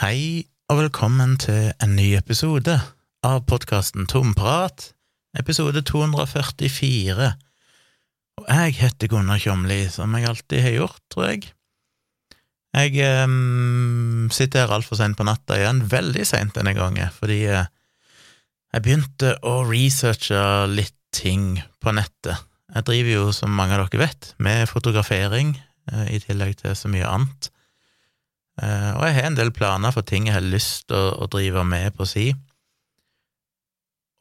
Hei, og velkommen til en ny episode av podkasten Tomprat, episode 244. Og jeg heter Gunnar Kjomli, som jeg alltid har gjort, tror jeg. Jeg um, sitter her altfor seint på natta igjen, veldig seint denne gangen, fordi uh, jeg begynte å researche litt ting på nettet. Jeg driver jo, som mange av dere vet, med fotografering, uh, i tillegg til så mye annet. Uh, og jeg har en del planer for ting jeg har lyst til å, å, drive med på si.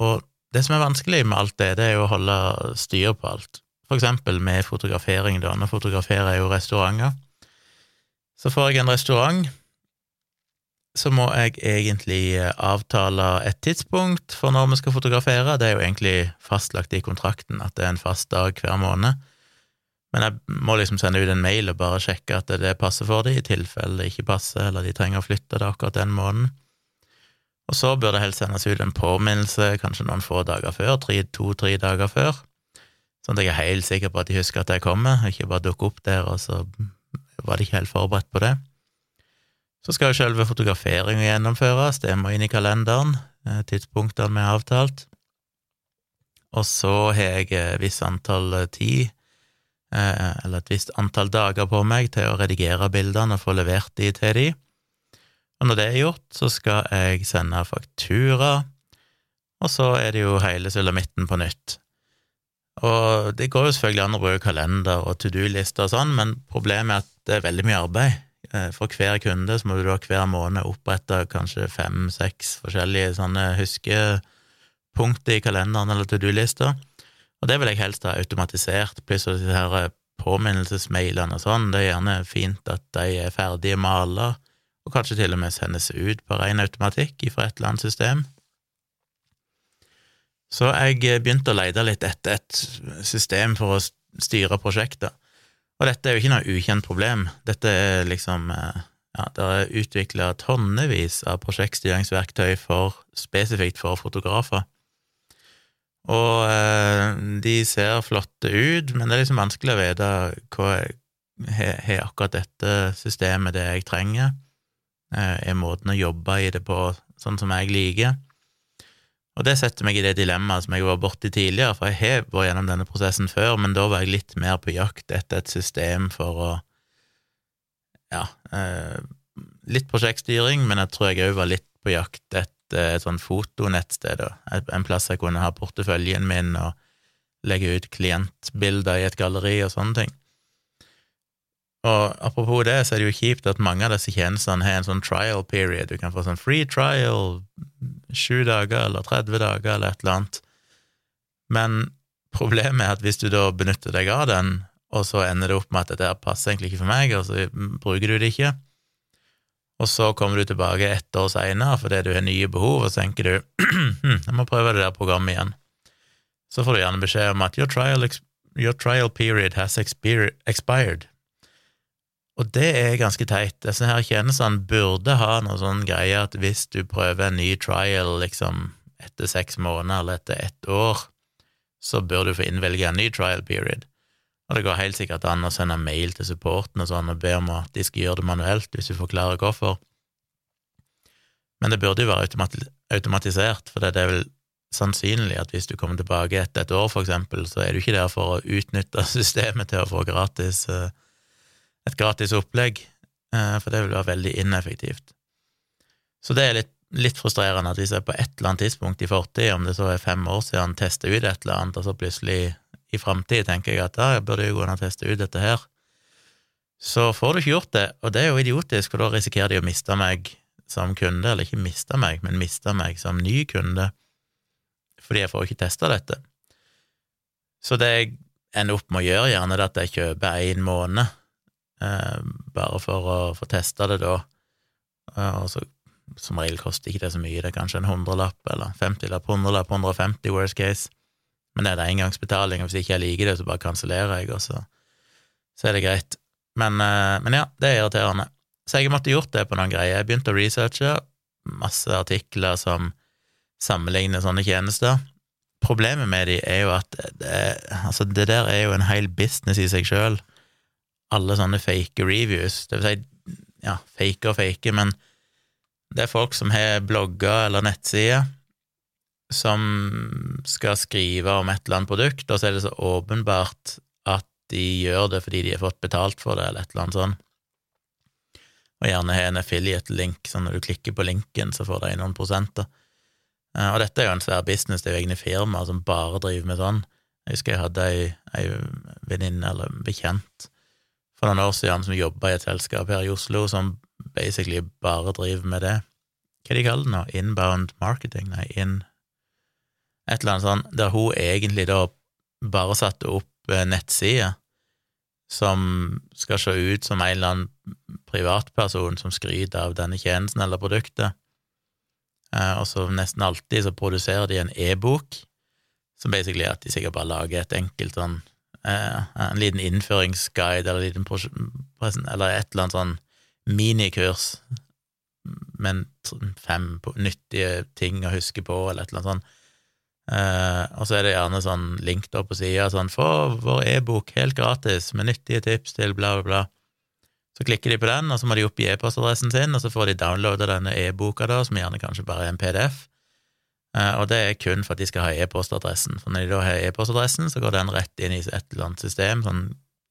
Og det som er vanskelig med alt det, det er jo å holde styr på alt. For eksempel med fotografering, da. Nå fotograferer jeg jo restauranter. Så får jeg en restaurant, så må jeg egentlig eh, avtale et tidspunkt for når vi skal fotografere. Det er jo egentlig fastlagt i kontrakten at det er en fast dag hver måned. Men jeg må liksom sende ut en mail og bare sjekke at det passer for dem, i tilfelle det ikke passer, eller de trenger å flytte det akkurat den måneden. Og så bør det helst sendes ut en påminnelse kanskje noen få dager før, to-tre dager før, sånn at jeg er helt sikker på at de husker at jeg kommer, ikke bare dukker opp der, og så var de ikke helt forberedt på det. Så skal jo selve fotograferinga gjennomføres, det må inn i kalenderen, eh, tidspunktene vi har avtalt. Og så har jeg et visst antall eh, tid Eh, eller et visst antall dager på meg til å redigere bildene og få levert de til de. Og når det er gjort, så skal jeg sende faktura, og så er det jo hele sulamitten på nytt. Og det går jo selvfølgelig an å bruke kalender og to do-lister og sånn, men problemet er at det er veldig mye arbeid. Eh, for hver kunde så må du da hver måned opprette kanskje fem-seks forskjellige sånne huskepunkter i kalenderen eller to do-lister. Og det vil jeg helst ha automatisert, plutselig disse her eh, påminnelsesmailene og sånn. Det er gjerne fint at de er ferdige mala, og kanskje til og med sendes ut på ren automatikk fra et eller annet system. Så jeg eh, begynte å lete litt etter et system for å styre prosjektet. Og dette er jo ikke noe ukjent problem. Dette er liksom eh, Ja, det er utvikla tonnevis av prosjektstyringsverktøy for, spesifikt for fotografer. Og eh, de ser flotte ut, men det er liksom vanskelig å vite hva har akkurat dette systemet det jeg trenger? Eh, er måten å jobbe i det på sånn som jeg liker? Og det setter meg i det dilemmaet som jeg var borti tidligere, for jeg har vært gjennom denne prosessen før, men da var jeg litt mer på jakt etter et system for å Ja, eh, litt prosjektstyring, men jeg tror jeg òg var litt på jakt etter et, et sånn fotonettsted, en plass jeg kunne ha porteføljen min og legge ut klientbilder i et galleri og sånne ting. Og apropos det, så er det jo kjipt at mange av disse tjenestene har en sånn trial period. Du kan få sånn free trial, sju dager eller 30 dager eller et eller annet. Men problemet er at hvis du da benytter deg av den, og så ender det opp med at dette passer egentlig ikke for meg, og så bruker du det ikke, og så kommer du tilbake ett år seinere fordi du har nye behov, og så tenker du jeg må prøve det der programmet igjen. Så får du gjerne beskjed om at your trial, your trial period has expired. Og det er ganske teit. Disse her tjenestene burde ha noe sånn greie at hvis du prøver en ny trial liksom etter seks måneder eller etter ett år, så bør du få innvelge en ny trial period. Og det går helt sikkert an å sende mail til supporten og sånn og be om at de skal gjøre det manuelt, hvis du forklarer hvorfor. Men det burde jo være automatisert, for det er vel sannsynlig at hvis du kommer tilbake etter et år, for eksempel, så er du ikke der for å utnytte systemet til å få gratis, eh, et gratis opplegg, eh, for det vil være veldig ineffektivt. Så det er litt, litt frustrerende at hvis jeg på et eller annet tidspunkt i fortid, om det så er fem år siden, tester ut et eller annet, og så plutselig i framtida tenker jeg at da burde jeg gå inn og teste ut dette her. Så får du ikke gjort det, og det er jo idiotisk, for da risikerer de å miste meg som kunde, eller ikke miste meg, men miste meg som ny kunde, fordi jeg får ikke testa dette. Så det jeg ender opp med å gjøre, gjerne er at jeg kjøper én måned, eh, bare for å få testa det da, og så som regel koster ikke det så mye, det er kanskje en hundrelapp eller 50-lapp, hundrelapp, 150 worst case. Men det er det engangsbetaling, og hvis ikke jeg liker det, så bare kansellerer jeg, og så, så er det greit. Men, eh, men, ja, det er irriterende. Så jeg måtte gjort det på noen greier. Jeg begynte å researche masse artikler som sammenligner sånne tjenester. Problemet med de er jo at det, altså det der er jo en hel business i seg sjøl. Alle sånne fake reviews, det vil si, ja, fake og fake, men Det er folk som har blogger eller nettsider, som skal skrive om et eller annet produkt, og så er det så åpenbart at de gjør det fordi de har fått betalt for det, eller et eller annet sånt. Og gjerne har en affiliate-link, så når du klikker på linken, så får de noen prosenter. Eh, og dette er jo en svær business, det er jo egne firmaer som bare driver med sånn. Jeg husker jeg hadde ei venninne eller bekjent for noen år siden som jobba i et selskap her i Oslo som basically bare driver med det. Hva de kaller det nå? Inbound marketing? Nei, in Et eller annet sånt, der hun egentlig da bare satte opp eh, nettsider som skal se ut som en eller annen privatperson som skryter av denne tjenesten eller produktet. Eh, og så nesten alltid så produserer de en e-bok, som basically er at de sikkert bare lager et enkelt sånn eh, En liten innføringsguide eller, liten eller et eller annet sånn minikurs, men fem nyttige ting å huske på, eller et eller annet sånt. Uh, og så er det gjerne sånn link da på sida, sånn 'Få vår e-bok helt gratis med nyttige tips til bla, bla, bla'. Så klikker de på den, og så må de oppgi e-postadressen sin, og så får de downloada denne e-boka, da, som gjerne kanskje bare er en PDF. Uh, og det er kun for at de skal ha e-postadressen. For når de da har e-postadressen, så går den rett inn i et eller annet system, sånn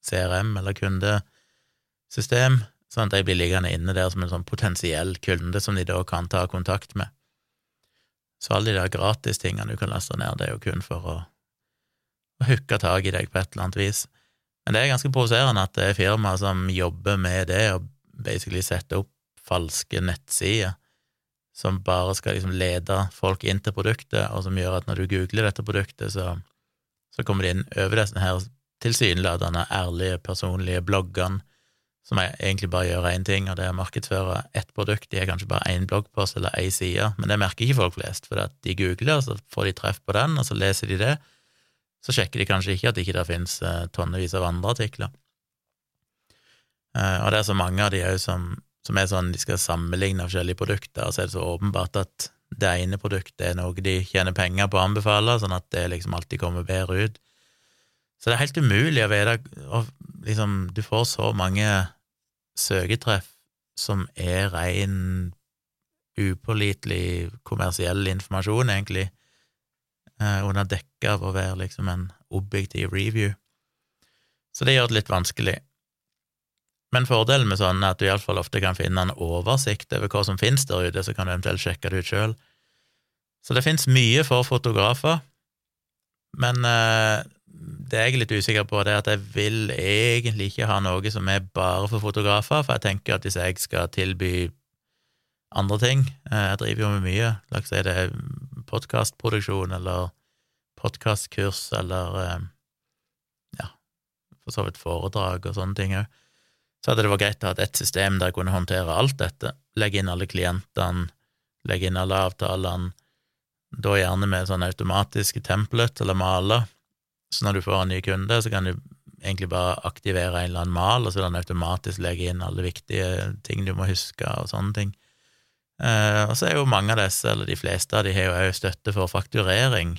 CRM eller kundesystem, sånn at de blir liggende inne der som en sånn potensiell kunde som de da kan ta kontakt med. Så alle de der gratistingene du kan laste ned, det er jo kun for å, å hooke tak i deg på et eller annet vis. Men det er ganske provoserende at det er firmaer som jobber med det, og basically setter opp falske nettsider som bare skal liksom lede folk inn til produktet, og som gjør at når du googler dette produktet, så, så kommer de inn over disse her tilsynelatende ærlige, personlige bloggene som egentlig bare gjør én ting, og det er å markedsføre ett produkt. De har kanskje bare én bloggpost eller én side, men det merker ikke folk flest, for de googler, og så får de treff på den, og så leser de det. Så sjekker de kanskje ikke at det ikke der finnes eh, tonnevis av andre artikler. Eh, og det er så mange av de òg som, som, er sånn de skal sammenligne forskjellige produkter, og så er det så åpenbart at det ene produktet er noe de tjener penger på å anbefale, sånn at det liksom alltid kommer bedre ut. Så det er helt umulig å vite liksom, Du får så mange søketreff som er ren upålitelig kommersiell informasjon, egentlig, eh, under dekke av å være liksom en objektiv review. Så det gjør det litt vanskelig. Men fordelen med sånn er at du iallfall ofte kan finne en oversikt over hva som finnes der ute, så kan du eventuelt sjekke det ut sjøl. Så det finnes mye for fotografer, men eh, det jeg er litt usikker på, det er at jeg vil egentlig ikke ha noe som er bare for fotografer, for jeg tenker at hvis jeg skal tilby andre ting eh, Jeg driver jo med mye, la oss si det er podkastproduksjon eller podkastkurs eller eh, ja, for så vidt foredrag og sånne ting òg, så hadde det vært greit å ha et system der jeg kunne håndtere alt dette, legge inn alle klientene, legge inn alle avtalene, da gjerne med sånn automatiske template eller maler, så når du får en ny kunde, så kan du egentlig bare aktivere en eller annen mal, og så den automatisk legge inn alle viktige ting du må huske, og sånne ting. Eh, og så er jo mange av disse, eller de fleste av de, har jo òg støtte for fakturering.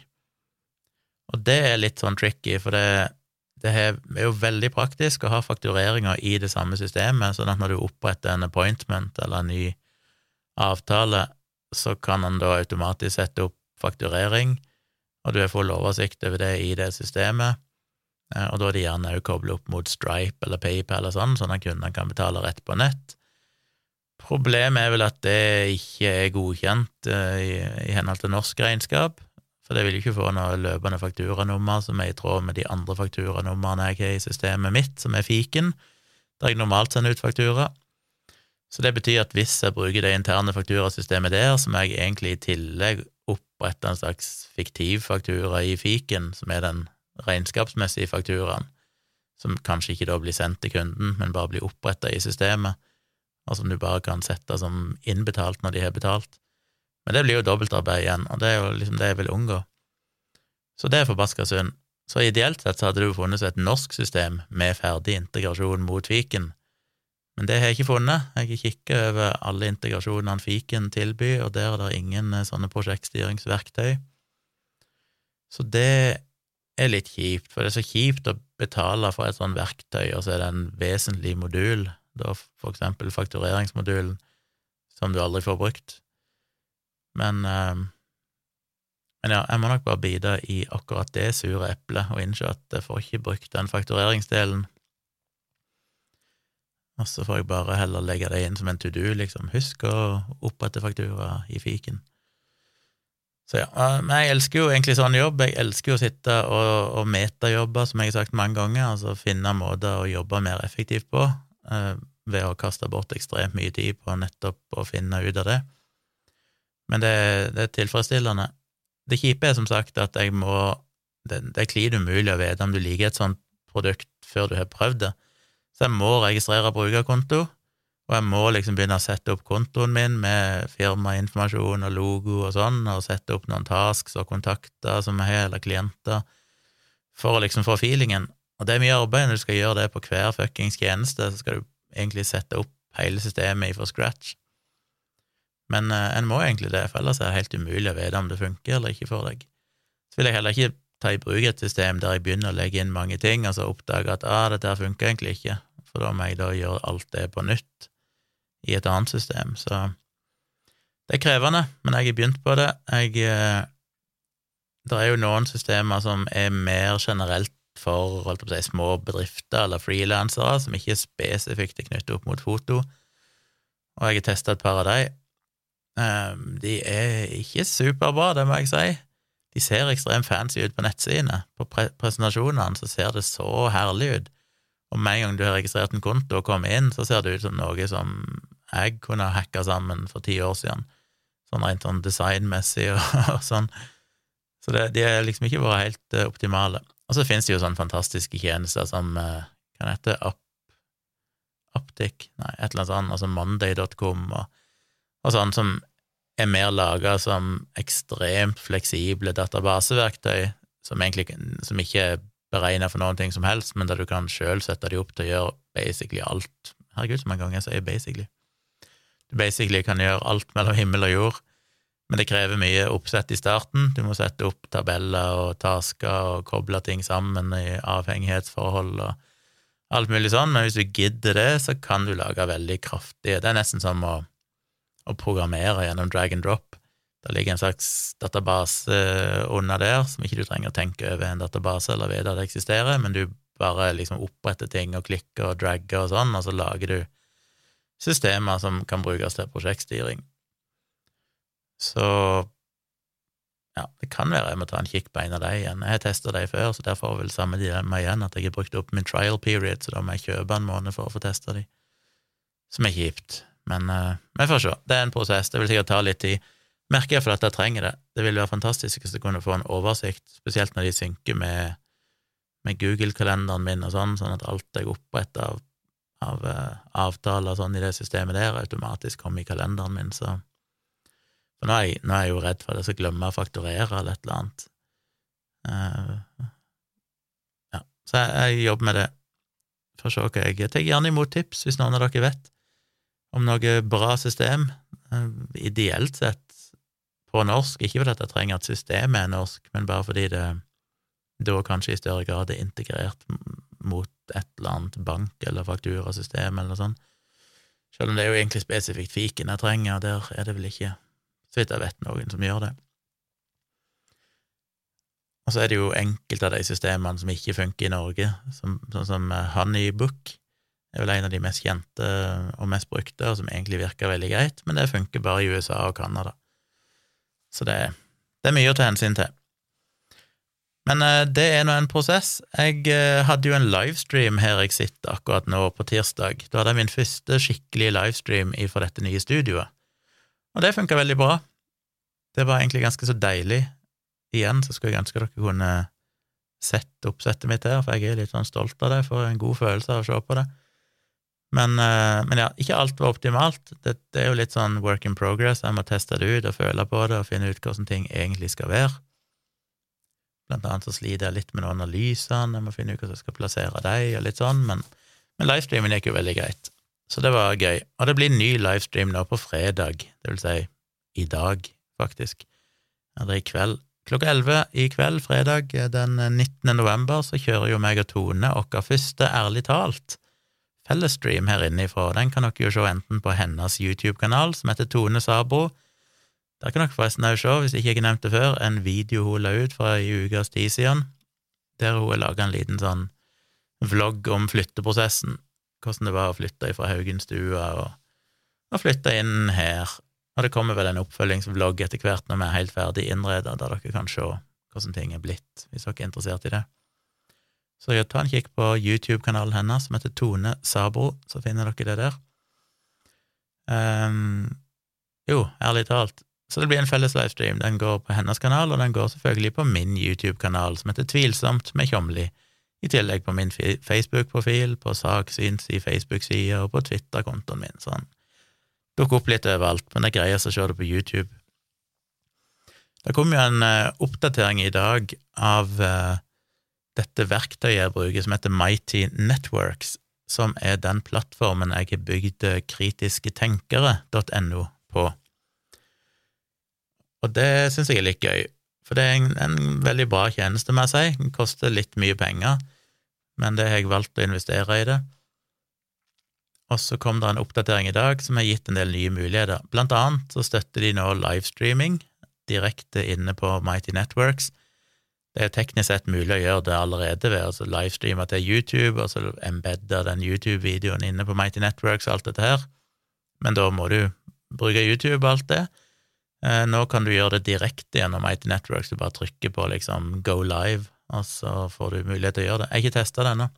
Og det er litt sånn tricky, for det, det er jo veldig praktisk å ha faktureringer i det samme systemet, sånn at når du oppretter en appointment eller en ny avtale, så kan en da automatisk sette opp fakturering og du har full oversikt over det i det systemet, eh, og da er det gjerne også koblet opp mot Stripe eller PayPal eller sånn, sånn at kundene kan betale rett på nett. Problemet er vel at det ikke er godkjent eh, i, i henhold til norsk regnskap, for det vil jo ikke få noe løpende fakturanummer som er i tråd med de andre fakturanumrene jeg har i systemet mitt, som er fiken, der jeg normalt sender ut faktura. Så det betyr at hvis jeg bruker det interne fakturasystemet der, som jeg egentlig i tillegg opprette en slags fiktiv faktura i fiken, som er den regnskapsmessige fakturaen, som kanskje ikke da blir sendt til kunden, men bare blir oppretta i systemet, og som du bare kan sette som innbetalt når de har betalt. Men det blir jo dobbeltarbeid igjen, og det er jo liksom det jeg vil unngå. Så det er forbaska synd. Så ideelt sett så hadde jo funnes et norsk system med ferdig integrasjon mot fiken, men det har jeg ikke funnet. Jeg har kikket over alle integrasjonene fiken tilbyr, og der er det ingen eh, sånne prosjektstyringsverktøy. Så det er litt kjipt, for det er så kjipt å betale for et sånt verktøy, og så er det en vesentlig modul, da for eksempel faktureringsmodulen, som du aldri får brukt. Men, eh, men ja, jeg må nok bare bite i akkurat det sure eplet og innse at jeg får ikke brukt den faktureringsdelen. Og så får jeg bare heller legge det inn som en to do, liksom. Husk å opprette faktura i fiken. Så ja, men jeg elsker jo egentlig sånn jobb. Jeg elsker jo å sitte og, og metajobbe, som jeg har sagt mange ganger, altså finne måter å jobbe mer effektivt på, eh, ved å kaste bort ekstremt mye tid på nettopp å finne ut av det. Men det, det er tilfredsstillende. Det kjipe er som sagt at jeg må Det, det er klin umulig å vite om du liker et sånt produkt før du har prøvd det. Så jeg må registrere brukerkonto, og jeg må liksom begynne å sette opp kontoen min med firmainformasjon og logo og sånn, og sette opp noen tasks og kontakter som jeg har, eller klienter, for å liksom få feelingen. Og det er mye arbeid når du skal gjøre det på hver fuckings tjeneste, så skal du egentlig sette opp hele systemet fra scratch. Men eh, en må egentlig det, for ellers er det helt umulig å vite om det funker eller ikke for deg. Så vil jeg heller ikke ta i bruk et system der jeg begynner å legge inn mange ting, og så oppdager at ah, dette funker egentlig ikke, for da må jeg da gjøre alt det på nytt i et annet system. Så det er krevende, men jeg har begynt på det. Jeg eh, Det er jo noen systemer som er mer generelt for si, små bedrifter eller frilansere, som ikke er spesifikt er knyttet opp mot foto, og jeg har testa et par av de. Ehm, de er ikke superbra, det må jeg si. De ser ekstremt fancy ut på nettsidene. På pre presentasjonene så ser det så herlig ut. Og med en gang du har registrert en konto og kommet inn, så ser det ut som noe som jeg kunne ha hacka sammen for ti år siden. Sånn rent sånn designmessig og, og sånn. Så det, de har liksom ikke vært helt uh, optimale. Og så finnes det jo sånne fantastiske tjenester som uh, Hva hete? Up? Nei, et eller annet sånt. Altså Monday.com og, og sånn som er mer laga som ekstremt fleksible databaseverktøy, som egentlig som ikke er beregna for noen ting som helst, men der du kan sjøl sette de opp til å gjøre basically alt. Herregud, så mange ganger jeg sier basically. Du basically kan gjøre alt mellom himmel og jord, men det krever mye oppsett i starten. Du må sette opp tabeller og tasker og koble ting sammen i avhengighetsforhold og alt mulig sånn, men hvis du gidder det, så kan du lage veldig kraftige Det er nesten som å å programmere gjennom drag and drop. Det ligger en slags database under der, som ikke du trenger å tenke over en database eller vite at det eksisterer, men du bare liksom oppretter ting og klikker og dragger og sånn, og så lager du systemer som kan brukes til prosjektstyring. Så ja, det kan være jeg må ta en kikk på en av de igjen. Jeg har testa de før, så derfor vil samme dilemma igjen, at jeg har brukt opp min trial period, så da må jeg kjøpe en måned for å få testa de, som er kjipt. Men uh, vi får se. Det er en prosess. Det vil sikkert ta litt tid. Merker for at jeg trenger det. Det vil være fantastisk hvis jeg kunne få en oversikt, spesielt når de synker med, med Google-kalenderen min og sånn, sånn at alt jeg oppretter av, av uh, avtaler sånn i det systemet der, automatisk kommer i kalenderen min, så For nå er, jeg, nå er jeg jo redd for at jeg skal glemme å fakturere eller et eller annet. Uh, ja, så jeg, jeg jobber med det. Får se hva jeg Jeg tar gjerne imot tips hvis noen av dere vet om noe bra system, eh, ideelt sett på norsk, ikke fordi jeg trenger at systemet er norsk, men bare fordi det da kanskje i større grad er integrert mot et eller annet bank- eller fakturasystem eller noe sånt. Selv om det er jo egentlig spesifikt fiken jeg trenger, der er det vel ikke, så vidt jeg vet, noen som gjør det. Og så er det jo enkelte av de systemene som ikke funker i Norge, som, sånn som Honeybook, det er vel en av de mest kjente og mest brukte, og som egentlig virker veldig greit, men det funker bare i USA og Canada. Så det, det, er mye å ta hensyn til. Men eh, det er nå en prosess. Jeg eh, hadde jo en livestream her jeg sitter akkurat nå, på tirsdag. Da hadde jeg min første skikkelige livestream fra dette nye studioet, og det funka veldig bra. Det var egentlig ganske så deilig. Igjen så skulle jeg ønske dere kunne sett oppsettet mitt her, for jeg er litt sånn stolt av det, for en god følelse av å se på det. Men, eh, men, ja, ikke alt var optimalt. Det, det, er jo litt sånn work in progress. Jeg må teste det ut og føle på det og finne ut hvordan ting egentlig skal være. Blant annet så sliter jeg litt med noen analysene, jeg må finne ut hvordan jeg skal plassere dem, og litt sånn, men, men livestreamen gikk jo veldig greit. Så det var gøy. Og det blir ny livestream nå på fredag, det vil si i dag, faktisk. Eller i kveld. Klokka elleve i kveld, fredag den 19. november, så kjører jo meg og Tone vår første Ærlig talt fellesstream her inne ifra. Den kan dere jo se enten på hennes YouTube-kanal, som heter Tone Sabro. Der kan dere forresten òg se, hvis ikke jeg nevnte før, en video hun la ut fra ei ukes tid siden, der hun har laga en liten sånn vlogg om flytteprosessen, hvordan det var å flytte fra Haugenstua og, og flytte inn her. Og det kommer vel en oppfølgingsvlogg etter hvert når vi er helt ferdig innreda, der dere kan se hvordan ting er blitt, hvis dere er interessert i det. Så ta en kikk på YouTube-kanalen hennes, som heter Tone Sabro, så finner dere det der. Um, jo, ærlig talt, så det blir en felles livestream. Den går på hennes kanal, og den går selvfølgelig på min YouTube-kanal, som heter Tvilsomt med Tjomli, i tillegg på min Facebook-profil, på Saksyns i Facebook-sida og på Twitter-kontoen min. Sånn. Dukker opp litt overalt, men det er greiest å se det på YouTube. Det kom jo en uh, oppdatering i dag av uh, dette verktøyet jeg bruker, som heter Mighty Networks, som er den plattformen jeg har bygd kritisketenkere.no på. Og det syns jeg er litt gøy, for det er en, en veldig bra tjeneste, må jeg si. Den koster litt mye penger, men det har jeg valgt å investere i det. Og så kom det en oppdatering i dag som har gitt en del nye muligheter. Blant annet så støtter de nå livestreaming direkte inne på Mighty Networks. Det er teknisk sett mulig å gjøre det allerede ved å livestreame til YouTube, og så embedde den YouTube-videoen inne på Mighty Networks og alt dette her, men da må du bruke YouTube og alt det. Eh, nå kan du gjøre det direkte gjennom Mighty Networks, du bare trykker på liksom go live, og så får du mulighet til å gjøre det. Jeg har ikke testa det ennå,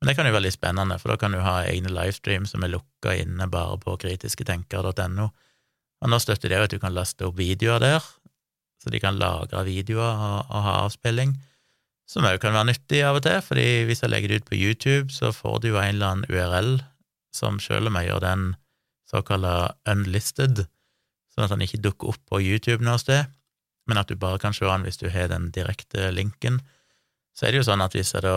men det kan jo være litt spennende, for da kan du ha egne livestream som er lukka inne bare på kritisketenker.no. Og nå støtter det jo at du kan laste opp videoer der, så de kan lagre videoer og, ha avspilling, som òg kan være nyttig av og til, fordi hvis jeg legger det ut på YouTube, så får du jo en eller annen URL som selv om jeg gjør den såkalla unlisted, sånn at den ikke dukker opp på YouTube noe sted, men at du bare kan se den hvis du har den direkte linken. Så er det jo sånn at hvis jeg da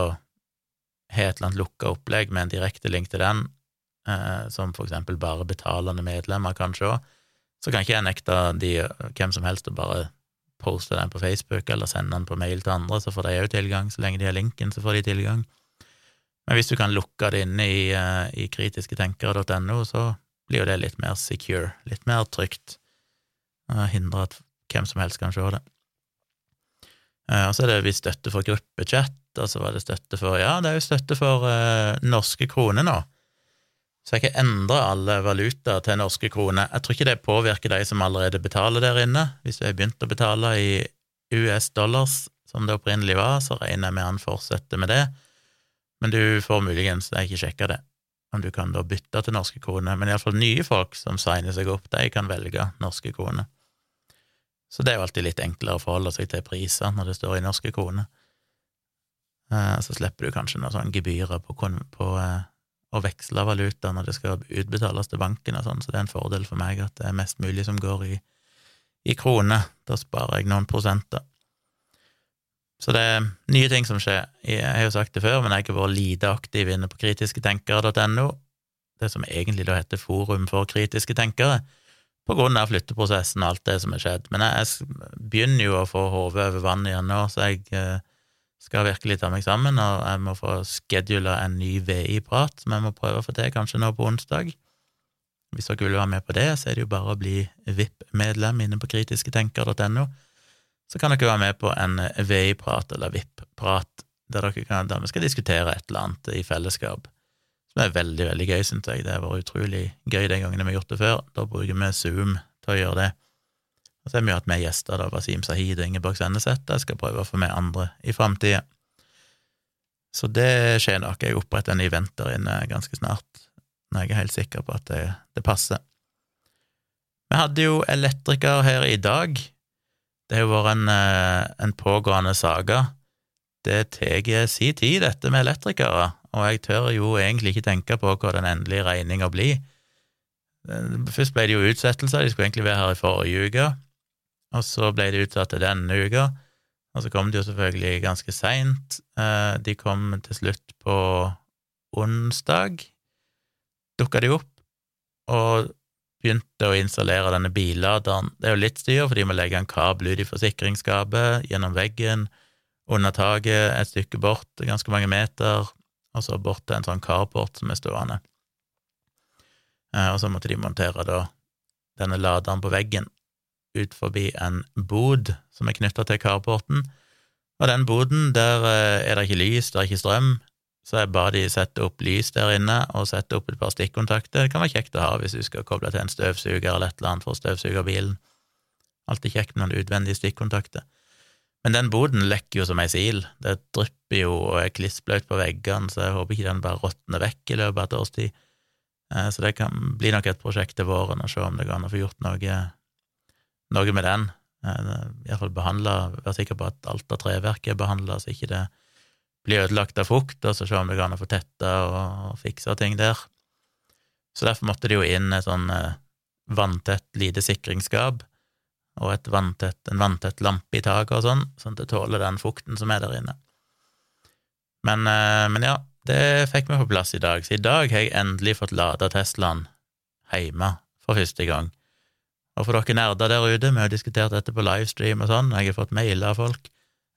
har et eller annet lukka opplegg med en direkte link til den, eh, som for eksempel bare betalende medlemmer kan se, så kan ikke jeg nekte de, hvem som helst å bare poste den på Facebook eller sende den på mail til andre, så får de òg tilgang. Så lenge de har linken, så får de tilgang. Men hvis du kan lukke det inne i, uh, i kritisketenkere.no, så blir jo det litt mer secure, litt mer trygt, Hindre hindrer at hvem som helst kan se det. Uh, og så er det visst støtte for gruppechat, og så var det støtte for Ja, det er jo støtte for uh, norske kroner nå. Så jeg kan endre alle valutaer til norske kroner. Jeg tror ikke det påvirker de som allerede betaler der inne. Hvis du har begynt å betale i US dollars, som det opprinnelig var, så regner jeg med han fortsetter med det. Men du får muligens, jeg har ikke sjekka det, om du kan da bytte til norske kroner. Men iallfall nye folk som signer seg opp, de kan velge norske kroner. Så det er jo alltid litt enklere å forholde seg til priser når det står i norske kroner. Eh, så slipper du kanskje noen sånne gebyrer på, på eh, å veksle valuta når det skal utbetales til banken og sånn, så det er en fordel for meg at det er mest mulig som går i, i kroner. Da sparer jeg noen prosenter. Så det er nye ting som skjer. Jeg har jo sagt det før, men jeg har vært lite aktiv inne på kritisketenkere.no, det som egentlig da heter Forum for kritiske tenkere, på grunn av flytteprosessen og alt det som er skjedd. Men jeg begynner jo å få hodet over vann igjen nå, så jeg eh, skal virkelig ta meg sammen, og jeg må få schedula en ny VI-prat som jeg må prøve å få til, kanskje nå på onsdag. Hvis dere vil være med på det, så er det jo bare å bli VIP-medlem inne på kritisketenker.no. Så kan dere være med på en VI-prat eller VIP-prat der, der vi skal diskutere et eller annet i fellesskap, som er veldig, veldig gøy, synes jeg. Det har vært utrolig gøy de gangene vi har gjort det før. Da bruker vi Zoom til å gjøre det. Og så har vi hatt med gjester, da, Wasim Sahid og Ingeborg Senneset. Jeg skal prøve å få med andre i framtida. Så det skjer nok. Jeg oppretter en event der inne ganske snart, når jeg er helt sikker på at det, det passer. Vi hadde jo elektriker her i dag. Det har jo vært en, eh, en pågående saga. Det tar si tid, dette med elektrikere, og jeg tør jo egentlig ikke tenke på hva den endelige regninga blir. Eh, først ble det jo utsettelser, de skulle egentlig være her i forrige uke, og så ble det utsatt til denne uka, og så kom de jo selvfølgelig ganske seint. Eh, de kom til slutt på onsdag, dukka de opp, og begynte å installere denne billaderen. Det er jo litt styr, for de må legge en kabel ut i forsikringsskapet, gjennom veggen, under taket, et stykke bort, ganske mange meter, og så bort til en sånn carport som er stående. Eh, og så måtte de montere da denne laderen på veggen ut forbi en bod som er knytta til carporten, og den boden, der eh, er det ikke lys, det er ikke strøm, så jeg ba de sette opp lys der inne og sette opp et par stikkontakter. Det kan være kjekt å ha hvis du skal koble til en støvsuger eller et eller annet for å støvsuge bilen. Alltid kjekt med noen utvendige stikkontakter. Men den boden lekker jo som ei sil. Det drypper jo og er klissblaut på veggene, så jeg håper ikke den bare råtner vekk i løpet av et års tid. Eh, så det kan bli nok et prosjekt til våren å se om det går an å få gjort noe, noe med den. Eh, Iallfall behandle, være sikker på at alt av treverket er behandla, så ikke det blir ødelagt av fukt, og så se om det går an å få tetta og fiksa ting der. Så derfor måtte det jo inn et sånn eh, vanntett lite sikringsskap og et vanntett, en vanntett lampe i taket og sånn, sånn at det tåler den fukten som er der inne. Men, eh, men, ja, det fikk vi på plass i dag, så i dag har jeg endelig fått lada Teslaen hjemme for første gang. Og for dere nerder der ute, vi har diskutert dette på livestream og sånn, jeg har fått mailer av folk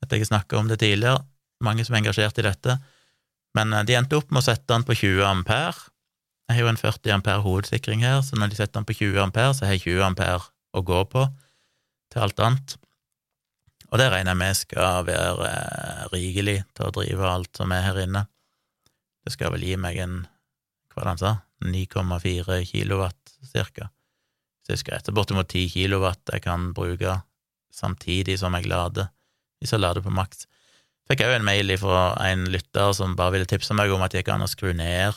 at jeg snakka om det tidligere, mange som er engasjert i dette, men eh, de endte opp med å sette den på 20 ampere. Jeg har jo en 40 ampere hovedsikring her, så når de setter den på 20 ampere, så har jeg 20 ampere å gå på til alt annet. Og det regner jeg med skal være eh, rikelig til å drive alt som er her inne. Det skal vel gi meg en, hva var det han sa, 9,4 kilowatt, cirka. Jeg skal etter bortimot 10 kilowatt jeg kan bruke samtidig som jeg lader, hvis jeg lader på maks. Fikk òg en mail fra en lytter som bare ville tipse meg om at det gikk an å skru ned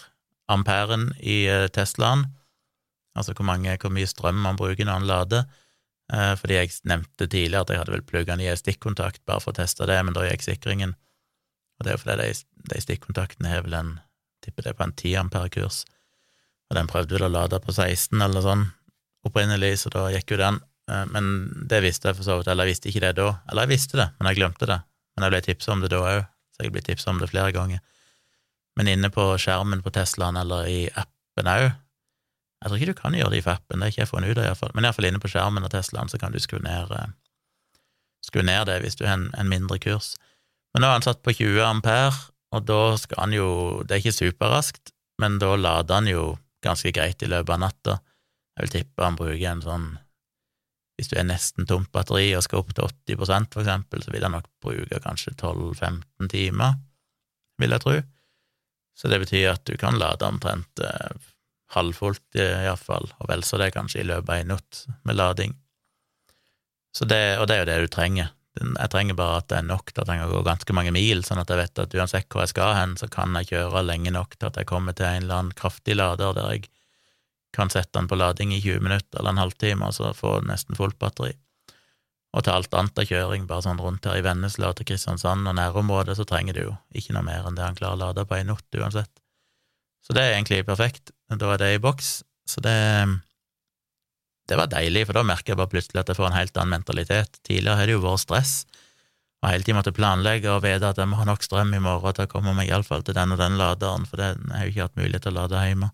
amperen i eh, Teslaen, altså hvor, mange, hvor mye strøm man bruker når man lader. Eh, fordi jeg nevnte tidligere at jeg hadde vel plugga den i en stikkontakt bare for å teste det, men da gikk sikringen. Og det er jo fordi de, de stikkontaktene har vel en tipper det på en 10 ampere-kurs, og den prøvde vel å lade på 16 eller sånn opprinnelig, så da gikk jo den. Eh, men det visste jeg for så vidt, eller jeg visste ikke det da. Eller jeg visste det, men jeg glemte det. Men jeg ble tipsa om det da òg, så jeg ble tipsa om det flere ganger. Men inne på skjermen på Teslaen eller i appen òg, jeg tror ikke du kan gjøre det i appen, det har ikke jeg funnet ut av, iallfall. Men iallfall inne på skjermen av Teslaen så kan du skru ned, eh, skru ned det hvis du har en, en, mindre kurs. Men nå er han satt på 20 ampere, og da skal han jo Det er ikke superraskt, men da lader han jo ganske greit i løpet av natta. Jeg vil tippe han bruker en sånn Hvis du er nesten tomt batteri og skal opp til 80% for eksempel, så vil han nok bruke kanskje 12-15 timer, vil jeg tro. Så det betyr at du kan lade omtrent eh, halvfullt iallfall, og vel så det kanskje i løpet av en natt med lading. Det, og det er jo det du trenger. Jeg trenger bare at det er nok til at jeg kan gå ganske mange mil, sånn at jeg vet at uansett hvor jeg skal hen, så kan jeg kjøre lenge nok til at jeg kommer til en eller annen kraftig lader der jeg kan sette den på lading i 20 minutter eller en halvtime, og så få nesten fullt batteri. Og til alt annet av kjøring, bare sånn rundt her i Vennesla til Kristiansand og nærområdet, så trenger du jo ikke noe mer enn det han klarer å lade på en natt uansett. Så det er egentlig perfekt. Da er det i boks. Så det det var deilig, for da merker jeg bare plutselig at jeg får en helt annen mentalitet. Tidligere har det jo vært stress, og hele tiden måtte planlegge og vite at jeg må ha nok strøm i morgen til å komme meg iallfall til den og den laderen, for den har jeg jo ikke hatt mulighet til å lade hjemme.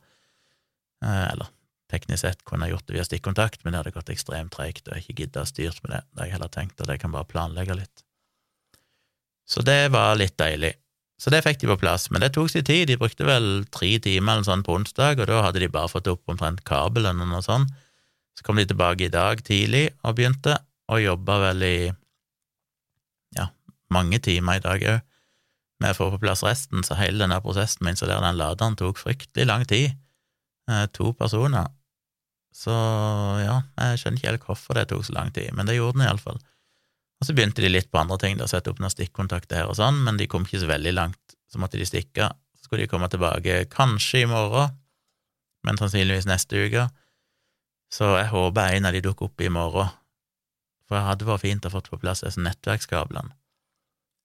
Eh, eller teknisk sett kunne jeg gjort det via stikkontakt, men det hadde gått ekstremt treigt, og jeg ikke gidda styrt med det. Det har jeg heller tenkt at jeg kan bare planlegge litt. Så det var litt deilig. Så det fikk de på plass, men det tok sin tid, de brukte vel tre timer eller sånn på onsdag, og da hadde de bare fått opp omtrent kabelen og noe sånn. Så kom de tilbake i dag tidlig og begynte, og jobba vel i ja, mange timer i dag òg med å få på plass resten, så hele denne prosessen med å installere den laderen tok fryktelig lang tid. Eh, to personer. Så ja, jeg skjønner ikke helt hvorfor det tok så lang tid, men det gjorde den iallfall. Og så begynte de litt på andre ting, å sette opp noen stikkontakter her og sånn, men de kom ikke så veldig langt. Så måtte de stikke. Så skulle de komme tilbake kanskje i morgen, men sannsynligvis neste uke. Så jeg håper en av de dukker opp i morgen, for det hadde vært fint å få på plass disse nettverkskablene.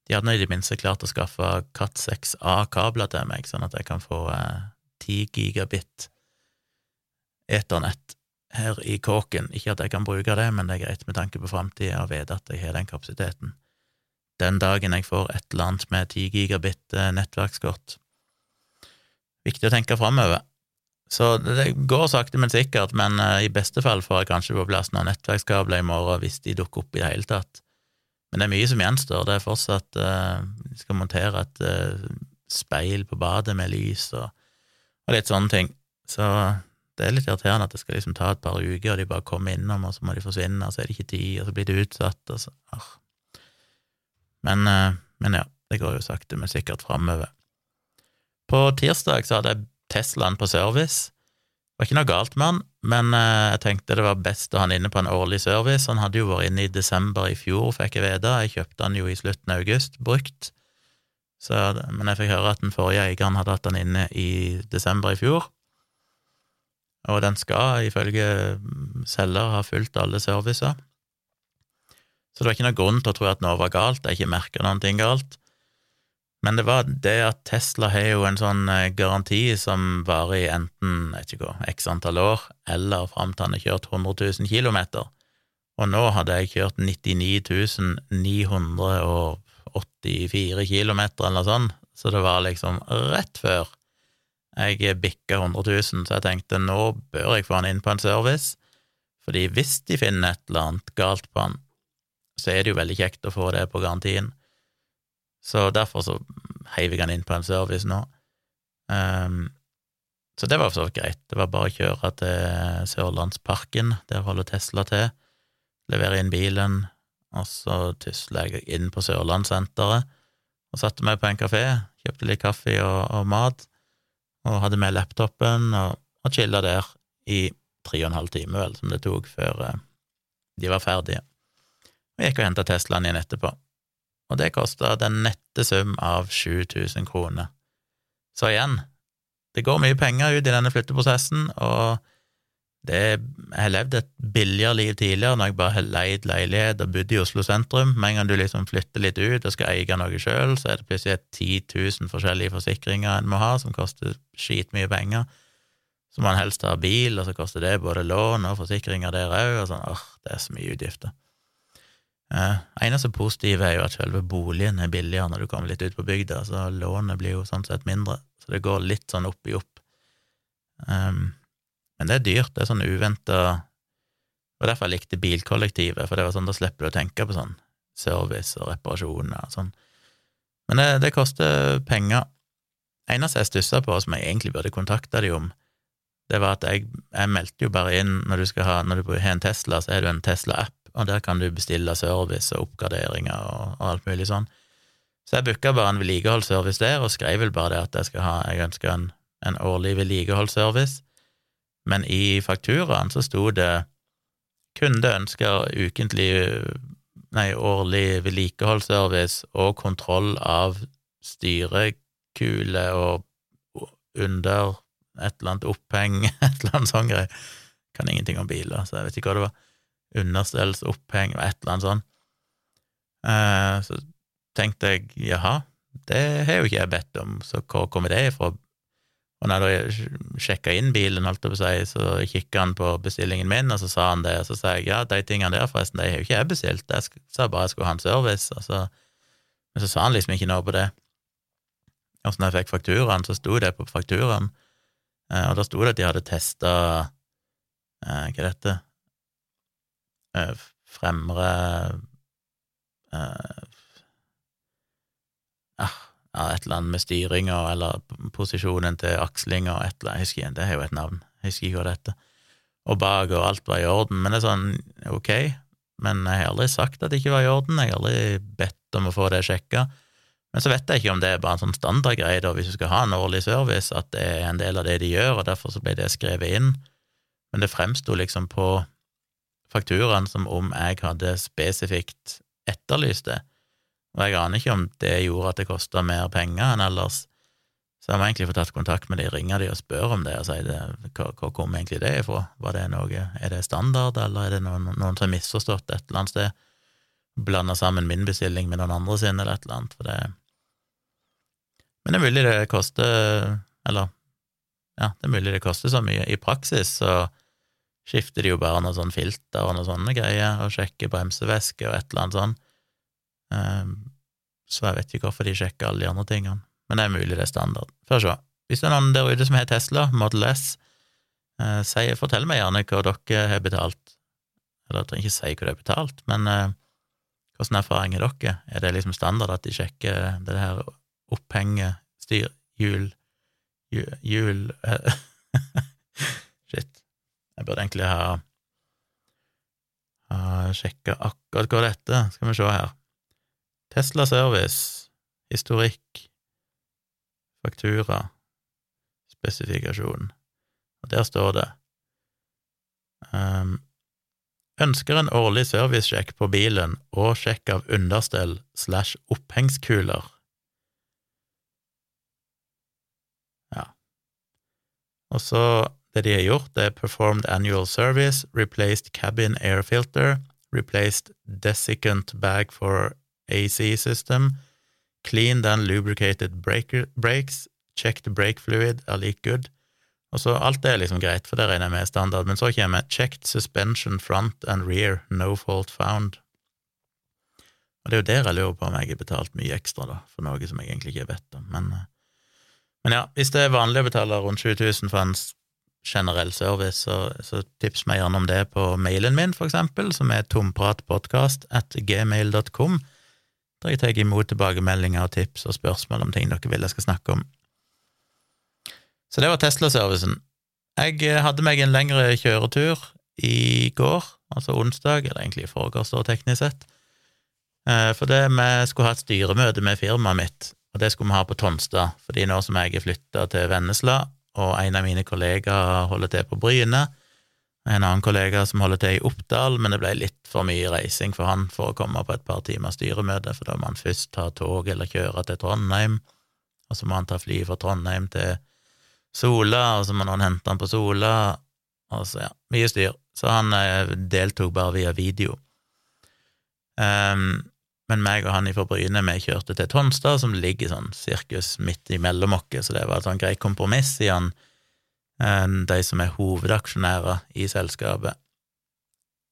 De hadde nå i det minste klart å skaffe Cat6A-kabler til meg, sånn at jeg kan få eh, 10 gigabit eternett her i kåken. Ikke at jeg kan bruke det, men det er greit med tanke på framtida å vite at jeg har den kapasiteten. Den dagen jeg får et eller annet med 10 gigabit eh, nettverkskort. Viktig å tenke framover. Så det går sakte, men sikkert, men uh, i beste fall får jeg kanskje på plass noen nettverkskabler i morgen hvis de dukker opp i det hele tatt. Men det er mye som gjenstår. Det er fortsatt uh, Vi skal montere et uh, speil på badet med lys og, og litt sånne ting. Så det er litt irriterende at det skal liksom ta et par uker, og de bare kommer innom, og så må de forsvinne, og så er det ikke tid, og så blir det utsatt, og så arr. Men, eh, men ja, det går jo sakte, men sikkert framover. På tirsdag så hadde jeg Teslaen på service. Det var ikke noe galt med han, men eh, jeg tenkte det var best å ha han inne på en årlig service. Han hadde jo vært inne i desember i fjor, fikk jeg vite. Jeg kjøpte han jo i slutten av august, brukt. Så, men jeg fikk høre at den forrige eieren hadde hatt han inne i desember i fjor og den skal ifølge selger ha fulgt alle servicer. Så det var ikke noen grunn til å tro at noe var galt, jeg ikke merka noen ting galt. Men det var det at Tesla har jo en sånn eh, garanti som varer i enten jeg ikke hva, x antall år, eller fram til han har kjørt 100 000 km. Og nå hadde jeg kjørt 99 984 km, eller noe sånt, så det var liksom rett før jeg bikka 100 000, så jeg tenkte nå bør jeg få han inn på en service, fordi hvis de finner et eller annet galt på han, så er det jo veldig kjekt å få det på garantien. Så derfor så heiv jeg han inn på en service nå. Um, så det var for så vidt greit. Det var bare å kjøre til Sørlandsparken, der holder Tesla til, levere inn bilen, og så tusla jeg inn på Sørlandssenteret og satte meg på en kafé, kjøpte litt kaffe og, og mat og hadde med laptopen og, og chilla der i tre og en halv time, vel, som det tok før uh, de var ferdige. Og gikk og henta Teslaen igjen etterpå, og det kosta den nette sum av 7000 kroner. Så igjen, det går mye penger ut i denne flytteprosessen, og det, jeg har levd et billigere liv tidligere når jeg bare har leid leilighet og bodd i Oslo sentrum. Med en gang du liksom flytter litt ut og skal eie noe sjøl, så er det plutselig 10 000 forskjellige forsikringer en må ha, som koster skitmye penger. Så må en helst ha bil, og så koster det både lån og forsikringer der òg, og sånn, åh, det er så mye utgifter. Eh, eneste positive er jo at selve boligen er billigere når du kommer litt ut på bygda, så lånet blir jo sånn sett mindre, så det går litt sånn opp i opp. Um, men det er dyrt, det er sånn uventa var derfor jeg likte bilkollektivet, for det var sånn, da slipper du å tenke på sånn service og reparasjoner og sånn. Men det, det koster penger. Eneste jeg stussa på, som jeg egentlig burde kontakta de om, det var at jeg, jeg meldte jo bare inn når du ha, når du har en Tesla, så er det en Tesla-app, og der kan du bestille service og oppgraderinger og, og alt mulig sånn. Så jeg booka bare en vedlikeholdsservice der, og skrev vel bare det at jeg skal ha, jeg ønsker en, en årlig vedlikeholdsservice men i fakturaen så sto det kunde ønsker ukentlig, nei, årlig vedlikeholdsservice og kontroll av styrekule og under et eller annet oppheng, et eller annet sånn greie. Kan ingenting om biler, så jeg vet ikke hva det var. Understellsoppheng og et eller annet sånt. Eh, så tenkte jeg jaha, det har jo ikke jeg bedt om, så hvor kommer det ifra? Og når jeg sjekka inn bilen, holdt jeg på å si, så kikka han på bestillingen min, og så sa han det, og så sa jeg ja, de tingene der, forresten, de har jo ikke jeg bestilt, jeg sa bare jeg skulle ha en service, og så, men så sa han liksom ikke noe på det. Og så når jeg fikk fakturaen, så sto det på fakturaen, eh, og da sto det at de hadde testa eh, Hva er dette? Eh, fremre ja, et eller annet med styringa eller posisjonen til akslinga et eller annet, jeg det har jo et navn, jeg husker ikke hva det heter, og bak og alt var i orden, men det er sånn, ok, men jeg har aldri sagt at det ikke var i orden, jeg har aldri bedt om å få det sjekka, men så vet jeg ikke om det er bare en sånn standardgreie, da, hvis du skal ha en årlig service, at det er en del av det de gjør, og derfor så ble det skrevet inn, men det fremsto liksom på fakturaen som om jeg hadde spesifikt etterlyst det, og jeg aner ikke om det gjorde at det kosta mer penger enn ellers. Så jeg må egentlig få tatt kontakt med de, ringe de og spørre om det, og si det, hva, hva kom egentlig det ifra? Var det noe, er det standard, eller er det noen, noen som har misforstått et eller annet sted? Blanda sammen min bestilling med noen andre sin, eller et eller annet, for det Men det er mulig det koster, eller ja, det er mulig det koster så mye. I praksis så skifter de jo bare noe sånn filter og noe sånne greier, og sjekker bremsevæske og et eller annet sånt. Ehm, så jeg vet ikke hvorfor de sjekker alle de andre tingene, men det er mulig det er standard. Få se. Hvis det er noen der ute som har Tesla, Model S, eh, si, fortell meg gjerne hva dere har betalt. Eller jeg trenger ikke si hva de har betalt, men eh, hvordan erfaring har dere? Er det liksom standard at de sjekker det her opphenget, styr... Hjul Hjul, eh, Shit. Jeg burde egentlig ha, ha sjekka akkurat hva dette. Skal vi se her. Tesla Service, historikk, faktura, spesifikasjon. Og der står det um, Ønsker en årlig servicesjekk på bilen og sjekk av understell slash opphengskuler. Ja. Og så det de har gjort, det er performed annual service, replaced cabin air filter, replaced desiccant bag for AC system, cleaned and lubricated breaker, brakes, checked brake fluid er like good. Og så Alt det er liksom greit, for det regner jeg med er standard, men så kommer checked suspension front and rear, no fault found. Og det er jo der jeg lurer på om jeg har betalt mye ekstra, da, for noe som jeg egentlig ikke bedt om, men, eh, men ja, hvis det er vanlig å betale rundt 20 000 for en generell service, så, så tips meg gjerne om det på mailen min, for eksempel, som er tompratpodkast at gmail.com, der jeg tar imot tilbakemeldinger og tips og spørsmål om ting dere vil jeg skal snakke om. Så det var Tesla-servicen. Jeg eh, hadde meg en lengre kjøretur i går, altså onsdag, eller egentlig i forgårs, teknisk sett, eh, for det vi skulle ha et styremøte med firmaet mitt, og det skulle vi ha på Tonstad, fordi nå som jeg er flytta til Vennesla, og en av mine kollegaer holder til på Bryne, en annen kollega som holder til i Oppdal, men det ble litt for mye reising for han for å komme på et par timers styremøte, for da må han først ta tog eller kjøre til Trondheim, og så må han ta fly fra Trondheim til Sola, og så må noen hente han på Sola, og så, ja, mye styr. Så han eh, deltok bare via video. Um, men meg og han fra Bryne, vi kjørte til Tonstad, som ligger sånn sirkus midt imellom oss, så det var et sånn greit kompromiss, siden eh, de som er hovedaksjonærer i selskapet,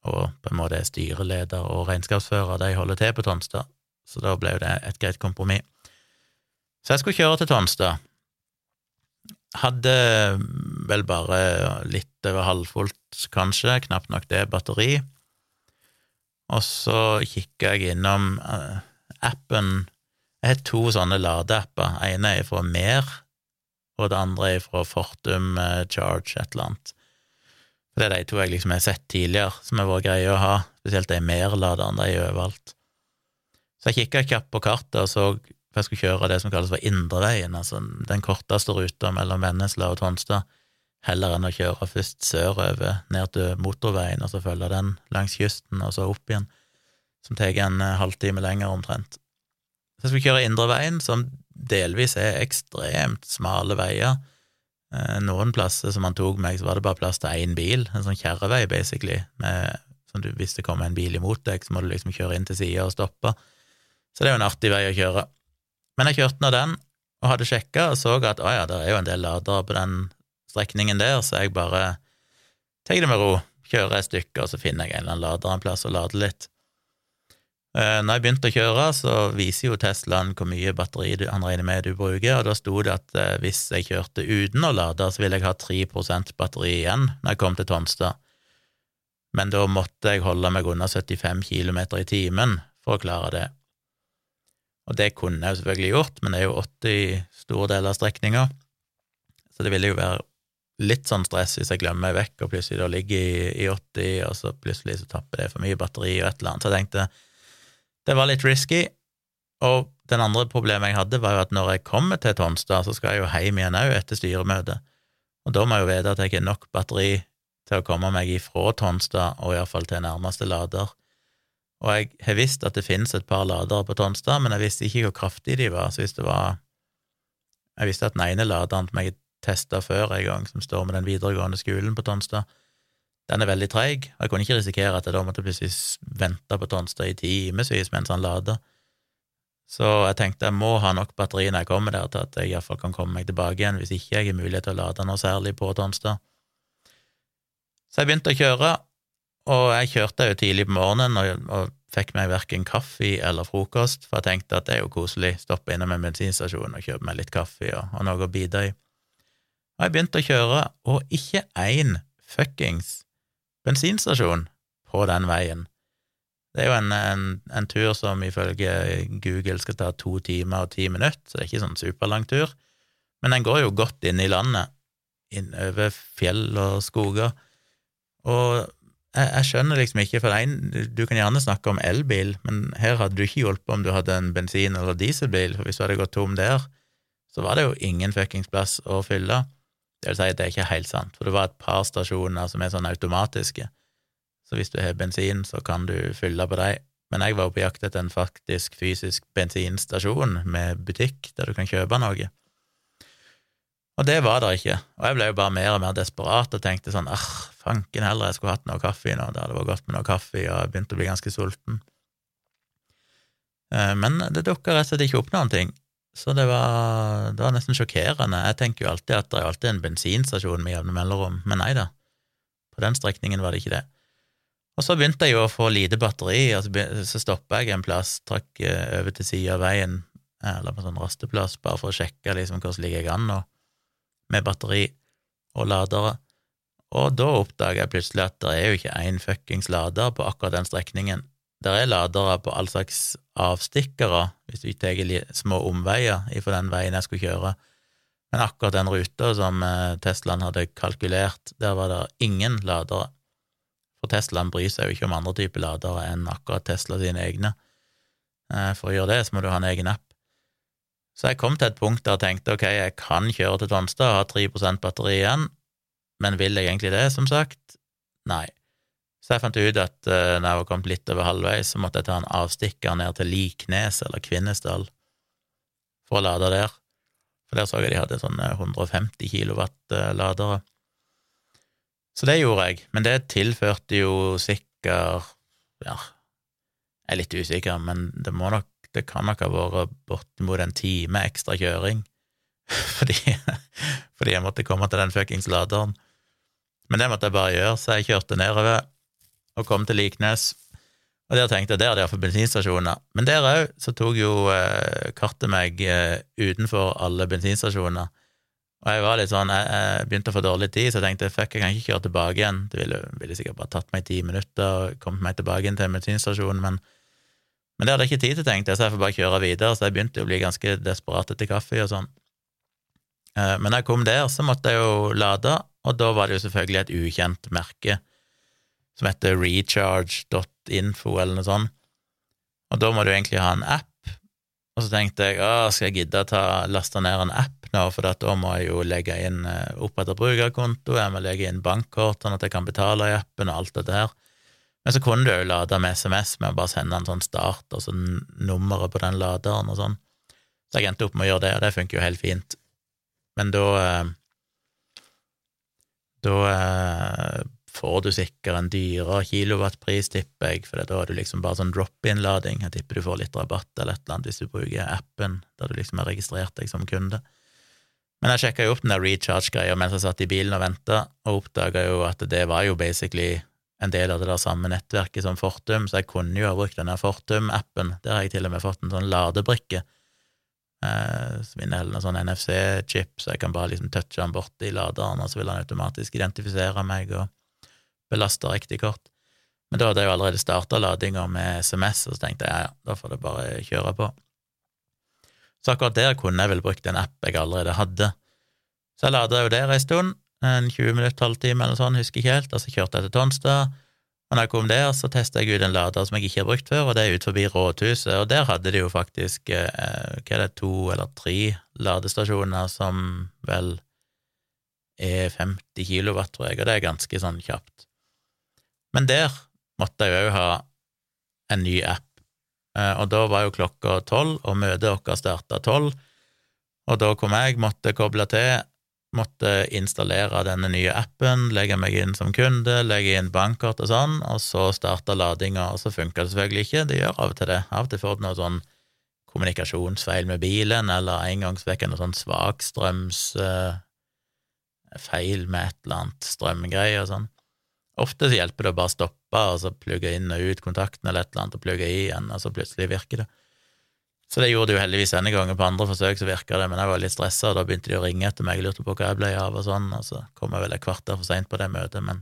og på en måte er styreleder og regnskapsfører, de holder til på Tonstad, så da ble det et greit kompromiss. Så jeg skulle kjøre til Tonstad, hadde vel bare litt over halvfullt, kanskje, knapt nok det, batteri. Og så kikka jeg innom uh, appen Jeg har to sånne ladeapper. ene er fra Mer, og det andre er fra Fortum uh, Charge, et eller annet. Det er de to jeg liksom har sett tidligere, som har vært greie å ha, spesielt de Mer-laderne, de er overalt. Så jeg kikka kjapt på kartet og så for jeg skulle kjøre det som kalles for Indreveien, altså den korteste ruta mellom Vennesla og Tonstad, heller enn å kjøre først sørover, ned til motorveien, og så følge den langs kysten, og så opp igjen, som tar en eh, halvtime lenger omtrent. Så jeg skulle kjøre Indreveien, som delvis er ekstremt smale veier. Eh, noen plasser som han tok meg, så var det bare plass til én bil, en sånn kjerrevei, basically, med, sånn du, hvis det kommer en bil imot deg, så må du liksom kjøre inn til sida og stoppe. Så det er jo en artig vei å kjøre. Men jeg kjørte nå den, og hadde sjekka og så at å ja, det er jo en del ladere på den strekningen der, så jeg bare tar det med ro, kjører et stykke, og så finner jeg en eller annen lader en plass og lader litt. Eh, når jeg begynte å kjøre, så viser jo Teslaen hvor mye batteri han regner med du bruker, og da sto det at eh, hvis jeg kjørte uten å lade, så ville jeg ha 3% batteri igjen når jeg kom til Tonstad. Men da måtte jeg holde meg under 75 km i timen for å klare det. Og det kunne jeg jo selvfølgelig gjort, men det er jo 80 store deler av strekninga, så det ville jo være litt sånn stress hvis jeg glemmer meg vekk og plutselig da ligger i, i 80, og så plutselig så tapper det for mye batteri og et eller annet. Så jeg tenkte det var litt risky. Og den andre problemet jeg hadde, var jo at når jeg kommer til Tonstad, så skal jeg jo hjem igjen òg etter styremøtet, og da må jeg jo vite at jeg har nok batteri til å komme meg ifra Tonstad og iallfall til nærmeste lader. Og jeg har visst at det finnes et par ladere på Tonstad, men jeg visste ikke hvor kraftige de var. Så hvis det var Jeg visste at den ene laderen som jeg testa før en gang, som står med den videregående skolen på Tonstad, den er veldig treig, og jeg kunne ikke risikere at jeg da måtte plutselig vente på Tonstad i timevis mens han lader. Så jeg tenkte jeg må ha nok batteri når jeg kommer der til at jeg iallfall kan komme meg tilbake igjen, hvis ikke jeg har mulighet til å lade noe særlig på Tonstad. Så jeg begynte å kjøre, og jeg kjørte jo tidlig på morgenen og, og fikk meg verken kaffe eller frokost, for jeg tenkte at det er jo koselig, stoppe innom en bensinstasjon og kjøpe meg litt kaffe og, og noe å bite i. Og jeg begynte å kjøre, og ikke én fuckings bensinstasjon på den veien. Det er jo en, en, en, tur som ifølge Google skal ta to timer og ti minutter, så det er ikke sånn superlang tur. Men den går jo godt inn i landet, inn over fjell og skoger, og jeg, jeg skjønner liksom ikke, for en, du kan gjerne snakke om elbil, men her hadde du ikke hjulpet om du hadde en bensin- eller dieselbil, for hvis du hadde gått tom der, så var det jo ingen fuckings plass å fylle. Det vil si, det er ikke helt sant, for det var et par stasjoner som er sånn automatiske, så hvis du har bensin, så kan du fylle på dem. Men jeg var på jakt etter en faktisk fysisk bensinstasjon med butikk der du kan kjøpe noe. Og det var det ikke, og jeg ble jo bare mer og mer desperat og tenkte sånn ah, fanken heller, jeg skulle hatt noe kaffe nå, det hadde vært godt med noe kaffe, og jeg begynte å bli ganske sulten. Eh, men det dukka rett og slett ikke opp noen ting, så det var, det var nesten sjokkerende. Jeg tenker jo alltid at det er alltid en bensinstasjon med jevne mellomrom, men nei da, på den strekningen var det ikke det. Og så begynte jeg jo å få lite batteri, og så stoppa jeg en plass, trakk eh, over til sida av veien, eller på en sånn rasteplass, bare for å sjekke liksom hvordan ligger jeg an nå, med batteri og ladere. Og da oppdaga jeg plutselig at det er jo ikke én fuckings lader på akkurat den strekningen. Det er ladere på all slags avstikkere, hvis du tar små omveier ifra den veien jeg skulle kjøre. Men akkurat den ruta som eh, Teslaen hadde kalkulert, der var det ingen ladere. For Teslaen bryr seg jo ikke om andre typer ladere enn akkurat Tesla sine egne. Eh, for å gjøre det, så må du ha en egen app. Så jeg kom til et punkt der jeg tenkte ok, jeg kan kjøre til Tonstad og ha 3 batteri igjen, men vil jeg egentlig det, som sagt? Nei. Så jeg fant ut at uh, når jeg var kommet litt over halvveis, så måtte jeg ta en avstikker ned til Liknes eller Kvinesdal for å lade der. For der så jeg de hadde sånne 150 kilowatt-ladere. Så det gjorde jeg, men det tilførte jo sikkert Ja, jeg er litt usikker, men det må nok det kan nok ha vært bortimot en time ekstra kjøring fordi, fordi jeg måtte komme til den fuckings laderen. Men det måtte jeg bare gjøre, så jeg kjørte nedover og kom til Liknes. Og der tenkte jeg der er det bensinstasjoner. Men der òg så tok jo eh, kartet meg eh, utenfor alle bensinstasjoner. Og jeg var litt sånn, jeg, jeg, begynte å få dårlig tid, så jeg tenkte fuck, jeg kan ikke kjøre tilbake igjen. Det ville, ville sikkert bare tatt meg ti minutter og kommet meg tilbake igjen til bensinstasjonen, men, men det hadde jeg ikke tid til, tenkte jeg, så jeg får bare kjøre videre. Så jeg begynte å bli ganske desperat etter kaffe og sånn. Eh, men da jeg kom der, så måtte jeg jo lade, og da var det jo selvfølgelig et ukjent merke som heter recharge.info eller noe sånt. Og da må du egentlig ha en app. Og så tenkte jeg å, skal jeg gidde å laste ned en app nå, for da må jeg jo legge inn eh, opprette brukerkonto, jeg må legge inn bankkort sånn at jeg kan betale i appen og alt dette her. Men så kunne du jo lade med SMS med å bare sende en sånn start og så nummeret på den laderen og sånn. Så jeg endte opp med å gjøre det, og det funker jo helt fint. Men da eh, Da eh, får du sikkert en dyrere kilowattpris, tipper jeg, for da er du liksom bare sånn drop-in-lading. Jeg tipper du får litt rabatt eller et eller annet hvis du bruker appen der du liksom har registrert deg som kunde. Men jeg sjekka jo opp den der recharge-greia mens jeg satt i bilen og venta, og oppdaga jo at det var jo basically en del av det der samme nettverket som Fortum, så jeg kunne jo ha brukt denne Fortum-appen. Der har jeg til og med fått en sånn ladebrikke eh, som inneholder en sånn NFC-chip, så jeg kan bare liksom touche den borti laderen, og så vil han automatisk identifisere meg og belasta riktig kort. Men da hadde jeg jo allerede starta ladinga med SMS, og så tenkte jeg ja, da får det bare kjøre på. Så akkurat der kunne jeg vel brukt en app jeg allerede hadde. Så jeg lada jo der ei stund, en 20 minutter, halvtime eller sånn, husker ikke helt, og så kjørte jeg til Tonstad. Og når jeg kom der, så testa jeg ut en lader som jeg ikke har brukt før, og det er ut forbi rådhuset, og der hadde de jo faktisk eh, hva er det, to eller tre ladestasjoner som vel er 50 kilowatt, tror jeg, og det er ganske sånn kjapt. Men der måtte jeg òg ha en ny app, eh, og da var jo klokka tolv, og møtet vårt starta tolv, og da kom jeg, måtte koble til, måtte installere denne nye appen, legge meg inn som kunde, legge inn bankkort og sånn, og så starta ladinga, og så funka det selvfølgelig ikke, det gjør av og til det, av og til får du noe sånn kommunikasjonsfeil med bilen, eller en gang så jeg noe sånn svakstrømsfeil uh, med et eller annet strømgreie og sånn. Ofte så hjelper det å bare stoppe og så plugge inn og ut kontakten eller et eller annet og plugge i igjen, og så plutselig virker det. Så det gjorde det jo heldigvis denne gangen. På andre forsøk så virka det, men jeg var litt stressa, og da begynte de å ringe etter meg, jeg lurte på hva jeg ble av og sånn, og så kom jeg vel et kvarter for seint på det møtet, men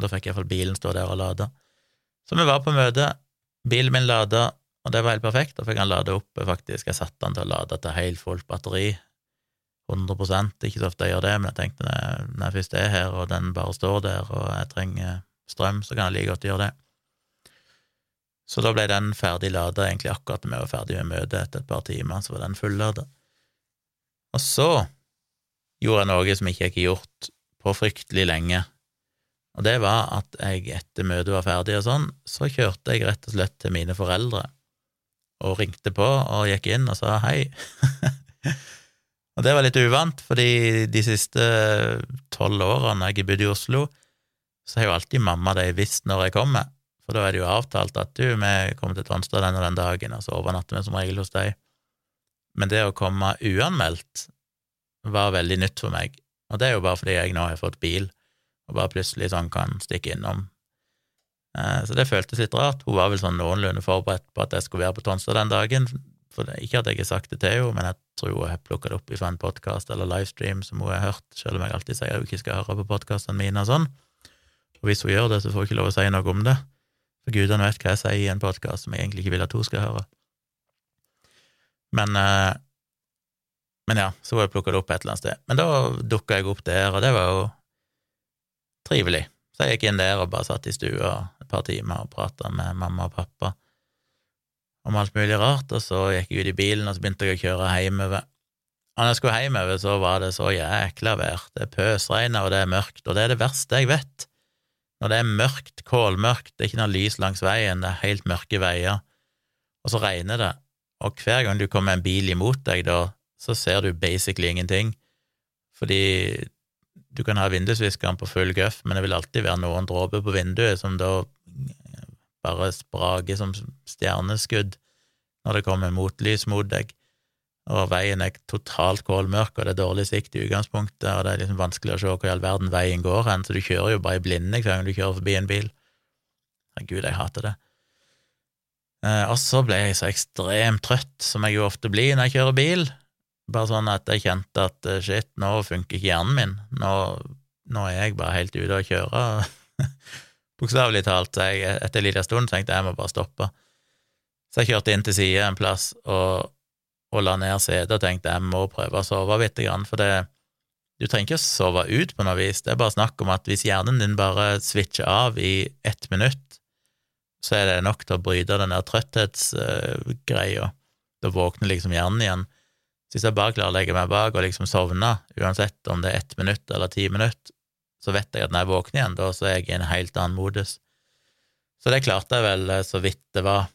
da fikk iallfall bilen stå der og lade. Så vi var på møte, bilen min lada, og det var helt perfekt, da fikk han lade opp, faktisk, jeg satte han til å lade til helt fullt batteri, 100% Ikke så ofte jeg gjør det, men jeg tenkte når jeg først er her, og den bare står der, og jeg trenger strøm, så kan jeg like godt gjøre det. Så da ble den ferdig lada egentlig akkurat da vi var ferdig med møtet etter et par timer, så var den fullada. Og så gjorde jeg noe som ikke jeg ikke gjort på fryktelig lenge, og det var at jeg etter møtet var ferdig og sånn, så kjørte jeg rett og slett til mine foreldre og ringte på og gikk inn og sa hei. og det var litt uvant, fordi de siste tolv årene jeg har bodd i Oslo, så har jo alltid mamma de visst når jeg kommer, for da er det jo avtalt at du, vi kommer til Tonstad den og den dagen, og så overnatter vi som regel hos deg. Men det å komme uanmeldt var veldig nytt for meg, og det er jo bare fordi jeg nå har fått bil og bare plutselig sånn kan stikke innom. Eh, så det føltes litt rart. Hun var vel sånn noenlunde forberedt på at jeg skulle være på Tonstad den dagen. For ikke at jeg har sagt det til henne, men jeg tror hun har plukka det opp fra en podkast eller livestream som hun har hørt, selv om jeg alltid sier at hun ikke skal høre på podkastene mine og sånn. Og hvis hun gjør det, så får hun ikke lov å si noe om det. For gudene vet hva jeg sier i en podkast som jeg egentlig ikke vil at hun skal høre. Men, eh, men ja, så var jeg plukka det opp et eller annet sted. Men da dukka jeg opp der, og det var jo trivelig. Så jeg gikk inn der og bare satt i stua et par timer og prata med mamma og pappa om alt mulig rart, og så gikk jeg ut i bilen, og så begynte jeg å kjøre hjemover. Og når jeg skulle hjemover, så var det så jækla vær. Det er pøsregnet, og det er mørkt, og det er det verste jeg vet. Når det er mørkt, kålmørkt, det er ikke noe lys langs veien, det er helt mørke veier, og så regner det, og hver gang du kommer en bil imot deg da, så ser du basically ingenting, fordi du kan ha vindusviskeren på full gøff, men det vil alltid være noen dråper på vinduet som da bare spraker som stjerneskudd når det kommer motlys mot deg, og veien er totalt kålmørk, og det er dårlig sikt i utgangspunktet, og det er liksom vanskelig å se hvor i all verden veien går hen, så du kjører jo bare i blinde hver gang du kjører forbi en bil. Herregud, jeg hater det. Eh, og så ble jeg så ekstremt trøtt, som jeg jo ofte blir når jeg kjører bil, bare sånn at jeg kjente at eh, shit, nå funker ikke hjernen min. Nå, nå er jeg bare helt ute å kjøre. Bokstavelig talt. Så jeg, etter en liten stund tenkte jeg jeg må bare stoppe. Så jeg kjørte inn til side en plass og, og la ned setet og tenkte jeg må prøve å sove bitte grann, for det du trenger ikke å sove ut på noe vis, det er bare snakk om at hvis hjernen din bare switcher av i ett minutt, så er det nok til å bryte den der trøtthetsgreia. Uh, da våkner liksom hjernen igjen. Så hvis jeg bare klarer å legge meg bak og liksom sovne, uansett om det er ett minutt eller ti minutt, så vet jeg at når jeg våkner igjen, da så er jeg i en helt annen modus. Så det klarte jeg vel eh, så vidt det var.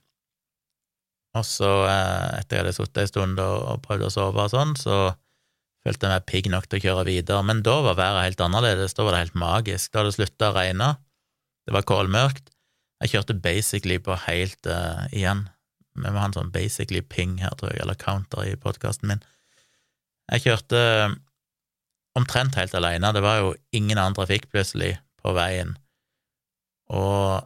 Og så, eh, etter jeg hadde sittet en stund og prøvd å sove og sånn, så følte jeg meg pigg nok til å kjøre videre. Men da var været helt annerledes, da var det helt magisk. Da hadde det slutta å regne, det var kålmørkt. Jeg kjørte basically på helt uh, igjen vi må ha en sånn basically ping her, tror jeg, eller counter i podkasten min. Jeg kjørte omtrent helt alene, det var jo ingen annen trafikk plutselig på veien, og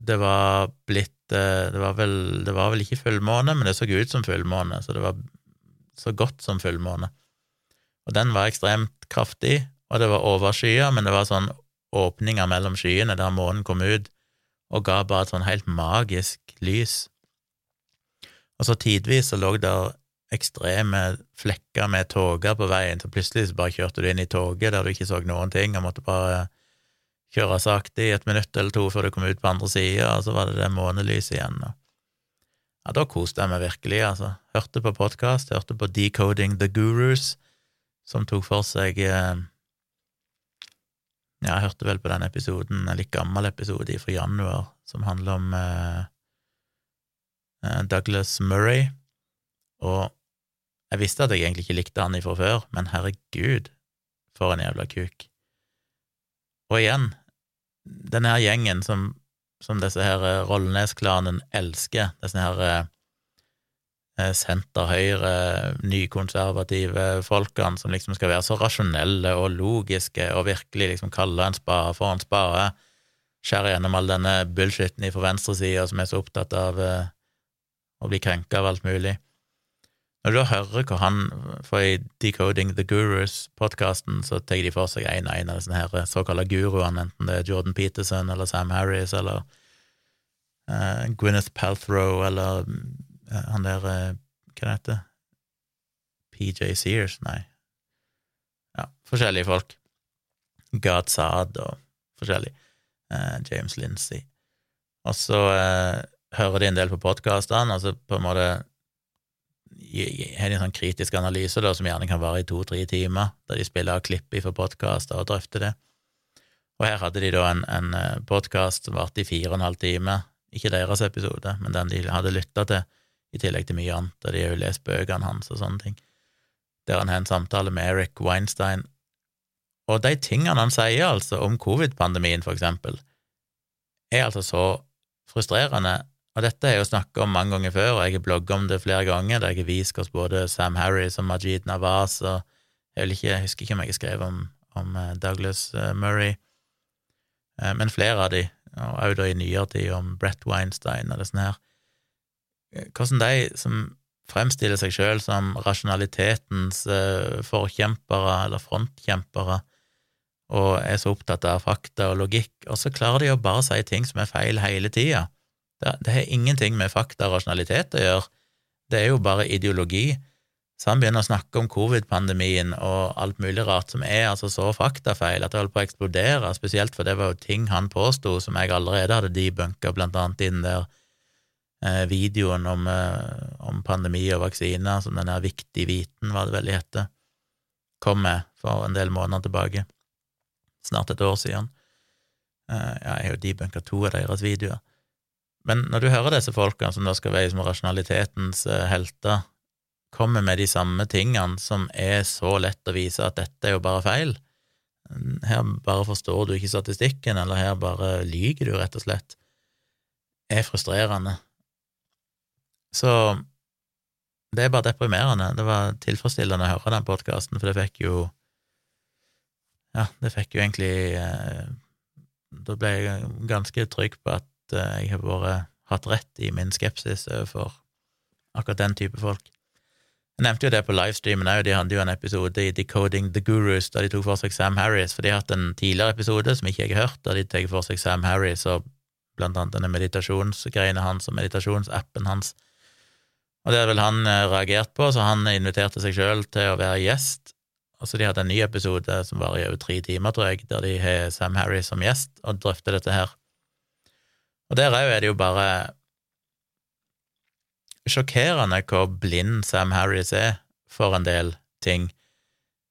det var blitt eh, Det var vel, det var vel ikke fullmåne, men det så ut som fullmåne, så det var så godt som fullmåne. Og den var ekstremt kraftig, og det var overskya, men det var sånn åpninger mellom skyene der månen kom ut og ga bare et sånn helt magisk lys. Og så tidvis så lå der ekstreme flekker med tåke på veien, så plutselig så bare kjørte du inn i toget der du ikke så noen ting, og måtte bare kjøre sakte i et minutt eller to før du kom ut på andre sida, og så var det det månelyset igjen. Ja, da koste jeg meg virkelig, altså. Hørte på podkast, hørte på Decoding the Gurus, som tok for seg eh, Ja, jeg hørte vel på den episoden, en litt gammel episode fra januar, som handler om eh, Eh, Douglas Murray, og jeg visste at jeg egentlig ikke likte han ifra før, men herregud, for en jævla kuk. Og igjen, denne her gjengen som, som disse her eh, Rollnes-klanen elsker, disse her eh, senter-høyre, nykonservative folkene som liksom skal være så rasjonelle og logiske og virkelig liksom kalle en spade for en spade, skjære gjennom all denne bullshiten fra venstresida som er så opptatt av å bli krenka av alt mulig. Når du hører hva han For i Decoding the Gurus-podkasten så tar de for seg en og en av disse såkalte guruene, enten det er Jordan Peterson eller Sam Harris eller uh, Gwyneth Palthrow eller uh, han der uh, Hva det PJ Sears? Nei. ja, forskjellige folk. God Saad og forskjellig. James Lindsay. Og så hører de en del på podkastene, og så på en måte har de en sånn kritisk analyse da, som gjerne kan vare i to-tre timer, der de spiller av klipp fra podkaster og drøfter det. Og her hadde de da en, en eh, podkast som varte i fire og en halv time, ikke deres episode, men den de hadde lytta til, i tillegg til mye annet, og de har jo lest bøkene hans og sånne ting, der han har en samtale med Eric Weinstein. Og de tingene han sier, altså, om covid-pandemien, for eksempel, er altså så frustrerende, og dette har jeg jo snakket om mange ganger før, og jeg har blogget om det flere ganger, der jeg har vist hvordan både Sam Harris og Majid Nawaz, og jeg, ikke, jeg husker ikke om jeg har skrevet om, om eh, Douglas eh, Murray, eh, men flere av de, og òg da i nyere tid om Brett Weinstein og det sånn her, hvordan de som fremstiller seg sjøl som rasjonalitetens forkjempere eller frontkjempere, og er så opptatt av fakta og logikk, og så klarer de å bare si ting som er feil hele tida. Det, det har ingenting med fakta og rasjonalitet å gjøre, det er jo bare ideologi. Så han begynner å snakke om covid-pandemien og alt mulig rart som er altså så faktafeil at det holder på å eksplodere, spesielt for det var jo ting han påsto som jeg allerede hadde debunka, blant annet i den der eh, videoen om, eh, om, pandemi og vaksiner, som den der Viktig viten, var det vel hette, kom med for en del måneder tilbake snart et år siden. Eh, ja, jeg har jo debunka to av deres videoer. Men når du hører disse folkene som da skal være som rasjonalitetens uh, helter, kommer med de samme tingene som er så lett å vise at dette er jo bare feil, her bare forstår du ikke statistikken, eller her bare lyger du, rett og slett, er frustrerende. Så det er bare deprimerende. Det var tilfredsstillende å høre den podkasten, for det fikk jo ja, det fikk jo egentlig eh, Da ble jeg ganske trygg på at eh, jeg har vært, hatt rett i min skepsis overfor akkurat den type folk. Jeg nevnte jo det på livestreamen òg, de hadde jo en episode i Decoding the Gurus da de tok for seg Sam Harris, for de har hatt en tidligere episode som ikke jeg har hørt, da de tar for seg Sam Harris og blant annet denne meditasjonsgreiene hans og meditasjonsappen hans. Og det hadde vel han eh, reagert på, så han inviterte seg sjøl til å være gjest Og så de hadde en ny episode som var i over tre timer, tror jeg, der de har Sam Harris som gjest og drøfter dette her. Og der òg er det jo bare sjokkerende hvor blind Sam Harris er for en del ting.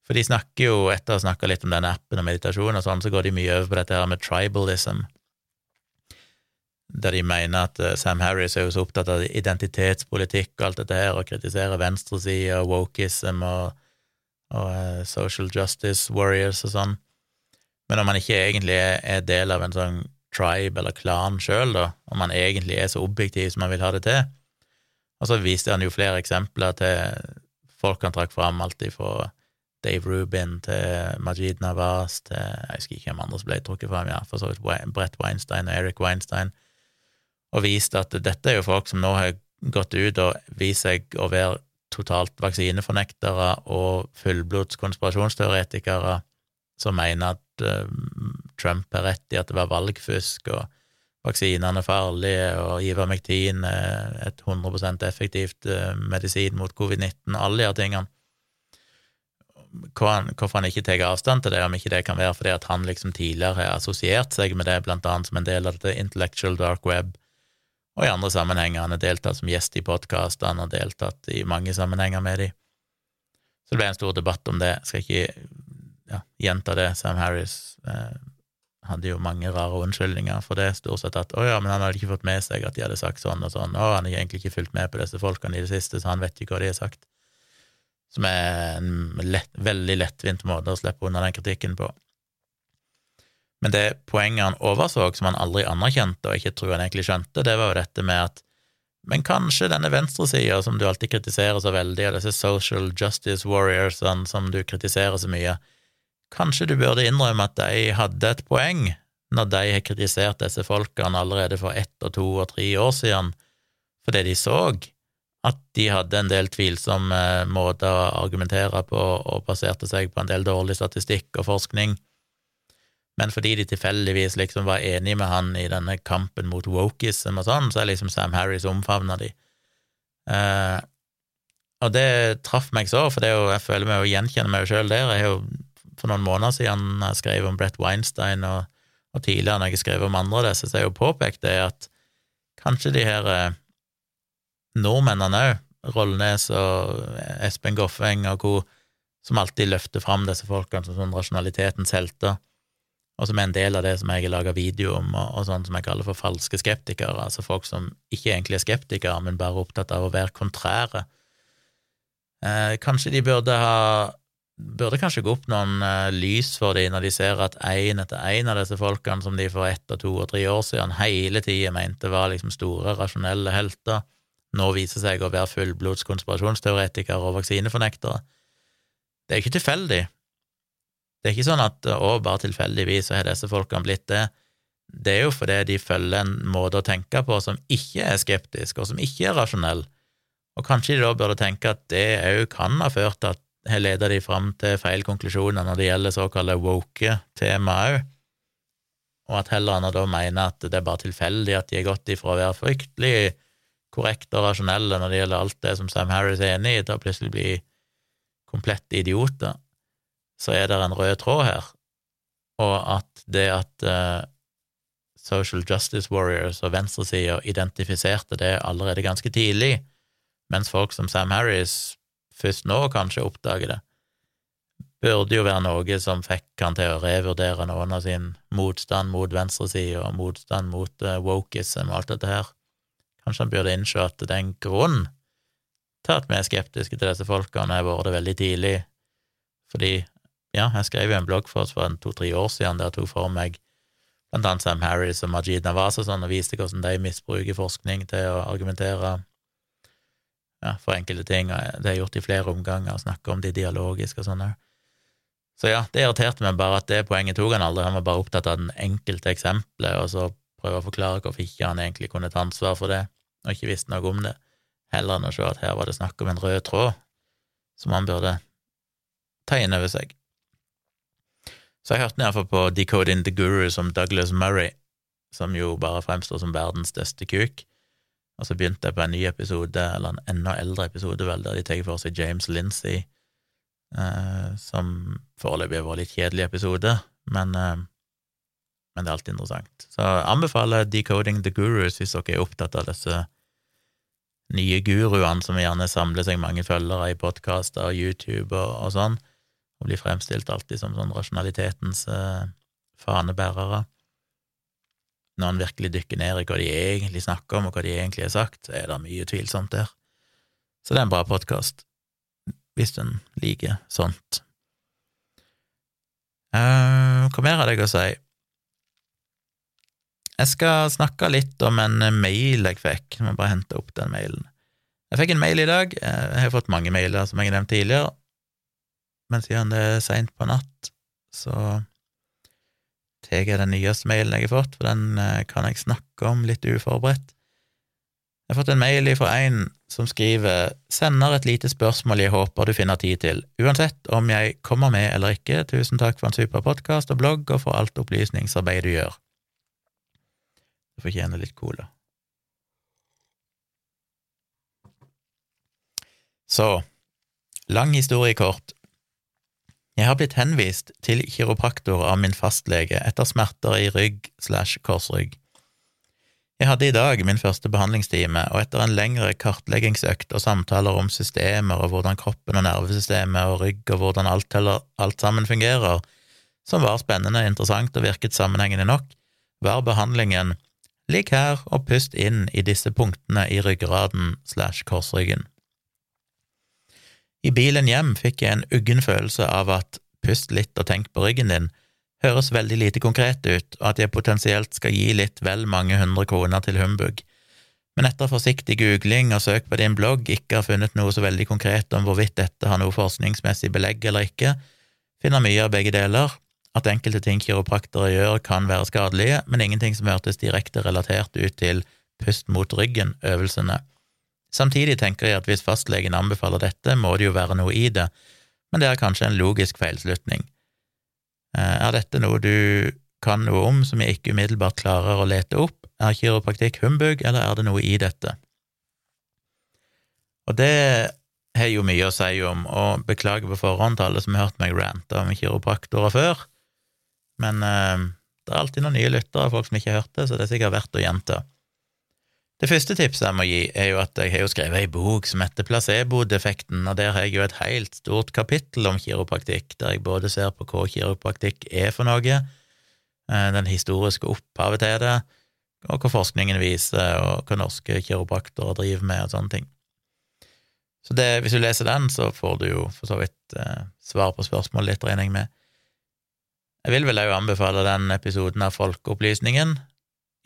For de snakker jo, etter å ha snakka litt om den appen og meditasjon og sånn, så går de mye over på dette her med tribalism, der de mener at eh, Sam Harris er jo så opptatt av identitetspolitikk og alt dette her, og kritiserer venstresida og wokeism og og uh, social justice warriors og sånn. Men om han ikke egentlig er, er del av en sånn tribe eller klan sjøl, da, om man egentlig er så objektiv som man vil ha det til. Og så viste han jo flere eksempler til folk han trakk fram, alt fra Dave Rubin til Majid Navas til Jeg husker ikke hvem andre som ble trukket fram, ja, for så vidt Brett Weinstein og Eric Weinstein, og viste at dette er jo folk som nå har gått ut og vist seg å være totalt vaksinefornektere og fullblods konspirasjonsteoretikere som mener at uh, Trump har rett i at det var valgfusk, og vaksinene er farlige, og Ivermektin er et 100% effektivt uh, medisin mot covid-19, alle de tingene. Hvorfor han ikke tar avstand til det, om ikke det kan være fordi at han liksom tidligere har assosiert seg med det, blant annet som en del av dette intellectual dark web, og i andre sammenhenger. Han har deltatt som gjest i podkaster, han har deltatt i mange sammenhenger med de. Så det ble en stor debatt om det. Jeg skal ikke ja, gjenta det. Sam Harris eh, hadde jo mange rare unnskyldninger for det, stort sett at å ja, men han hadde ikke fått med seg at de hadde sagt sånn og sånn, 'å, han har egentlig ikke fulgt med på disse folkene i det siste, så han vet ikke hva de har sagt. Som er en lett, veldig lettvint måte å slippe unna den kritikken på. Men det poenget han overså, som han aldri anerkjente og ikke tror han egentlig skjønte, det var jo dette med at men kanskje denne venstresida, som du alltid kritiserer så veldig, og disse social justice warriors som du kritiserer så mye, kanskje du burde innrømme at de hadde et poeng når de har kritisert disse folkene allerede for ett og to og tre år siden, fordi de så at de hadde en del tvilsomme måter å argumentere på og baserte seg på en del dårlig statistikk og forskning men fordi de tilfeldigvis liksom var enige med han i denne kampen mot wokism og sånn, så er liksom Sam Harris omfavna de. Eh, og det traff meg så, for det er jo, jeg føler meg å gjenkjenne meg sjøl der. Jeg har jo for noen måneder siden jeg skrev om Brett Weinstein, og, og tidligere når jeg skrev om andre av disse, så har jeg jo påpekt det at kanskje de her eh, nordmennene òg, Rollnes og Espen Goffeng og co., som alltid løfter fram disse folkene som sånn rasjonalitetens helter, og som er en del av det som jeg har laga video om, og, og sånn som jeg kaller for falske skeptikere, altså folk som ikke egentlig er skeptikere, men bare opptatt av å være kontrære. Eh, kanskje de burde ha Burde kanskje gå opp noen eh, lys for dem når de ser at én etter én av disse folkene som de for ett og to og tre år siden hele tida mente var liksom store, rasjonelle helter, nå viser seg å være fullblods konspirasjonsteoretikere og vaksinefornektere. Det er ikke tilfeldig. Det er ikke sånn at å, bare tilfeldigvis så har disse folkene blitt det. Det er jo fordi de følger en måte å tenke på som ikke er skeptisk, og som ikke er rasjonell. Og kanskje de da burde tenke at det òg kan ha ført til at har leda de fram til feil konklusjoner når det gjelder såkalte woke-tema òg, og at heller å da mener at det er bare tilfeldig at de har gått ifra å være fryktelig korrekte og rasjonelle når det gjelder alt det som Sam Harris er enig i, til å plutselig bli komplette idioter, så er det en rød tråd her, og at det at uh, Social Justice Warriors og venstresida identifiserte det allerede ganske tidlig, mens folk som Sam Harris først nå kanskje oppdager det, burde jo være noe som fikk han til å revurdere noen av sin motstand mot venstresida og motstand mot uh, wokeism og alt dette her. Kanskje han burde innse at det er en grunn til at vi er skeptiske til disse folkene, har vært det veldig tidlig, fordi, ja, jeg skrev jo en blogg for oss for to-tre år siden der jeg tok for meg blant annet Sam Harris og Majid Nawaz og sånn, og viste hvordan de misbruker forskning til å argumentere ja, for enkelte ting, og det er gjort i flere omganger, og snakke om det dialogisk og sånn òg. Så ja, det irriterte meg bare at det poenget tok han aldri, han var bare opptatt av den enkelte eksempelet, og så prøve å forklare hvorfor ikke han egentlig kunne ta ansvar for det, og ikke visste noe om det heller enn å se at her var det snakk om en rød tråd som han burde ta inn over seg. Så jeg hørte iallfall på Decoding the Guru som Douglas Murray, som jo bare fremstår som verdens største kuk, og så begynte jeg på en ny episode, eller en enda eldre episode, vel, der de tar for seg James Lindsay, eh, som foreløpig var en litt kjedelig episode, men, eh, men det er alltid interessant. Så anbefaler Decoding the Gurus hvis dere er opptatt av disse nye guruene som gjerne samler seg mange følgere i podkaster og YouTube og, og, sånn, og blir fremstilt alltid som sånn rasjonalitetens eh, fanebærere. Når en virkelig dykker ned i hva de egentlig snakker om, og hva de egentlig har sagt, så er det mye tvilsomt der. Så det er en bra podkast, hvis en liker sånt. Uh, hva mer hadde jeg å si? Jeg skal snakke litt om en mail jeg fikk. Jeg må bare hente opp den mailen. Jeg fikk en mail i dag. Jeg har fått mange mailer, som jeg har nevnt tidligere, men siden det er seint på natt, så tar jeg den nyeste mailen jeg har fått, for den eh, kan jeg snakke om litt uforberedt. Jeg har fått en mail fra en som skriver sender et lite spørsmål jeg håper du finner tid til, uansett om jeg kommer med eller ikke, tusen takk for en super podkast og blogg og for alt opplysningsarbeid du gjør. Du fortjener litt cola. Så, lang historie kort. Jeg har blitt henvist til kiropraktor av min fastlege etter smerter i rygg slash korsrygg. Jeg hadde i dag min første behandlingstime, og etter en lengre kartleggingsøkt og samtaler om systemer og hvordan kroppen og nervesystemet og rygg og hvordan alt, heller, alt sammen fungerer, som var spennende, interessant og virket sammenhengende nok, var behandlingen Ligg her og pust inn i disse punktene i ryggraden slash korsryggen. I bilen hjem fikk jeg en uggen følelse av at pust litt og tenk på ryggen din høres veldig lite konkret ut, og at jeg potensielt skal gi litt vel mange hundre kroner til humbug. Men etter forsiktig googling og søk på din blogg ikke har funnet noe så veldig konkret om hvorvidt dette har noe forskningsmessig belegg eller ikke, finner mye av begge deler, at enkelte ting kiropraktere gjør, kan være skadelige, men ingenting som hørtes direkte relatert ut til pust mot ryggen-øvelsene. Samtidig tenker jeg at hvis fastlegen anbefaler dette, må det jo være noe i det, men det er kanskje en logisk feilslutning. Eh, er dette noe du kan noe om som jeg ikke umiddelbart klarer å lete opp? Er kiropraktikk humbug, eller er det noe i dette? Og det har jo mye å si om, og beklager på forhånd til alle som har hørt meg rante om kiropraktorer før, men eh, det er alltid noen nye lyttere, folk som ikke har hørt det, så det er sikkert verdt å gjenta. Det første tipset jeg må gi, er jo at jeg har jo skrevet ei bok som heter Placebo-defekten, og der har jeg jo et helt stort kapittel om kiropraktikk, der jeg både ser på hva kiropraktikk er for noe, eh, den historiske opphavet til det, og hva forskningen viser, og hva norske kiropraktorer driver med, og sånne ting. Så det, hvis du leser den, så får du jo for så vidt eh, svar på spørsmålet litt, regner jeg med. Jeg vil vel òg anbefale den episoden av Folkeopplysningen,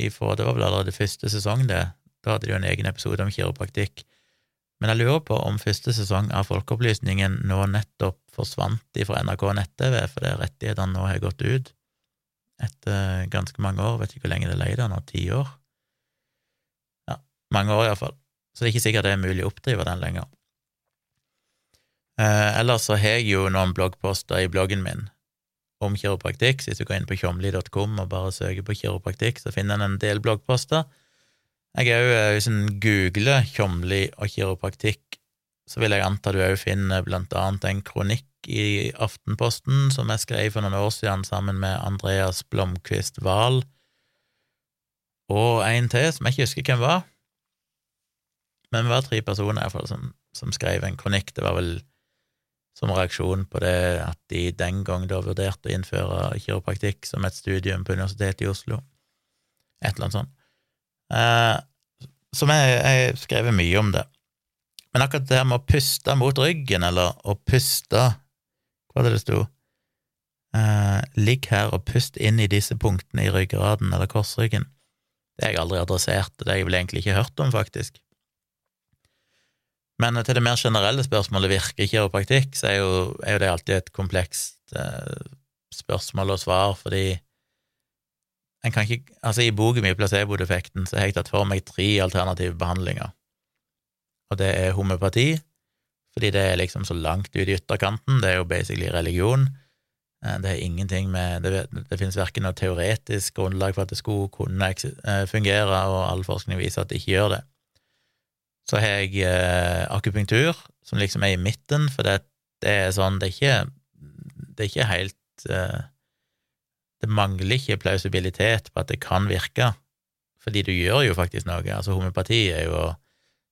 ifra, det var vel allerede første sesong, det, da hadde de jo en egen episode om kiropraktikk. Men jeg lurer på om første sesong av Folkeopplysningen nå nettopp forsvant fra NRK nett-TV, fordi rettighetene nå har gått ut etter ganske mange år. Vet ikke hvor lenge det leide nå, ti år? Ja, mange år iallfall. Så det er ikke sikkert det er mulig å oppdrive den lenger. Eh, ellers så har jeg jo noen bloggposter i bloggen min om kiropraktikk. Så hvis du går inn på tjomli.com og bare søker på kiropraktikk, så finner en en del bloggposter jeg er òg, eh, hvis en googler Tjomli og kiropraktikk, så vil jeg anta du òg finner blant annet en kronikk i Aftenposten som jeg skrev for noen år siden sammen med Andreas Blomkvist Wahl, og en til som jeg ikke husker hvem var. Men vi var tre personer i hvert fall som, som skrev en kronikk. Det var vel som reaksjon på det at de den gang da vurderte å innføre kiropraktikk som et studium på Universitetet i Oslo. Et eller annet sånt. Eh, som jeg har skrevet mye om det. Men akkurat det her med å puste mot ryggen, eller å puste Hva var det det sto? Eh, ligg her og pust inn i disse punktene i ryggraden eller korsryggen. Det har jeg aldri adressert, det har jeg vel egentlig ikke hørt om, faktisk. Men til det mer generelle spørsmålet virker kiropraktikk, så er jo, er jo det alltid et komplekst eh, spørsmål og svar, fordi ikke, altså I boken min Placebo-defekten så har jeg tatt for meg tre alternative behandlinger, og det er homøpati, fordi det er liksom så langt ut i ytterkanten, det er jo basically religion. Eh, det er ingenting med Det, det finnes verken noe teoretisk grunnlag for at det skulle kunne eh, fungere, og all forskning viser at det ikke gjør det. Så har jeg eh, akupunktur, som liksom er i midten, for det, det er sånn Det er ikke, det er ikke helt eh, det mangler ikke plausibilitet på at det kan virke, fordi du gjør jo faktisk noe. Altså, homopati er jo å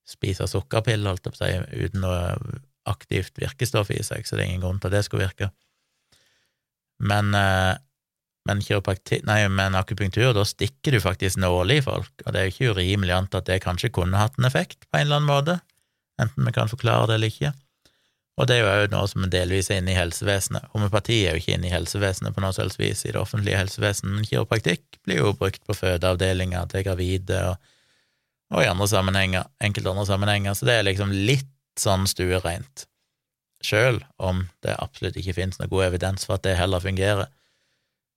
spise sukkerpiller, holdt jeg på å si, uten noe aktivt virkestoff i seg, så det er ingen grunn til at det skulle virke. Men, eh, men, nei, men akupunktur, da stikker du faktisk nåle i folk, og det er jo ikke urimelig anta at det kanskje kunne hatt en effekt på en eller annen måte, enten vi kan forklare det eller ikke. Og det er jo òg noe som delvis er inne i helsevesenet. Homopati er jo ikke inne i helsevesenet på noe selvs vis i det offentlige helsevesenet, men kiropraktikk blir jo brukt på fødeavdelinger til gravide og, og, i andre sammenhenger, enkelte andre sammenhenger, så det er liksom litt sånn stuereint, sjøl om det absolutt ikke finnes noe god evidens for at det heller fungerer.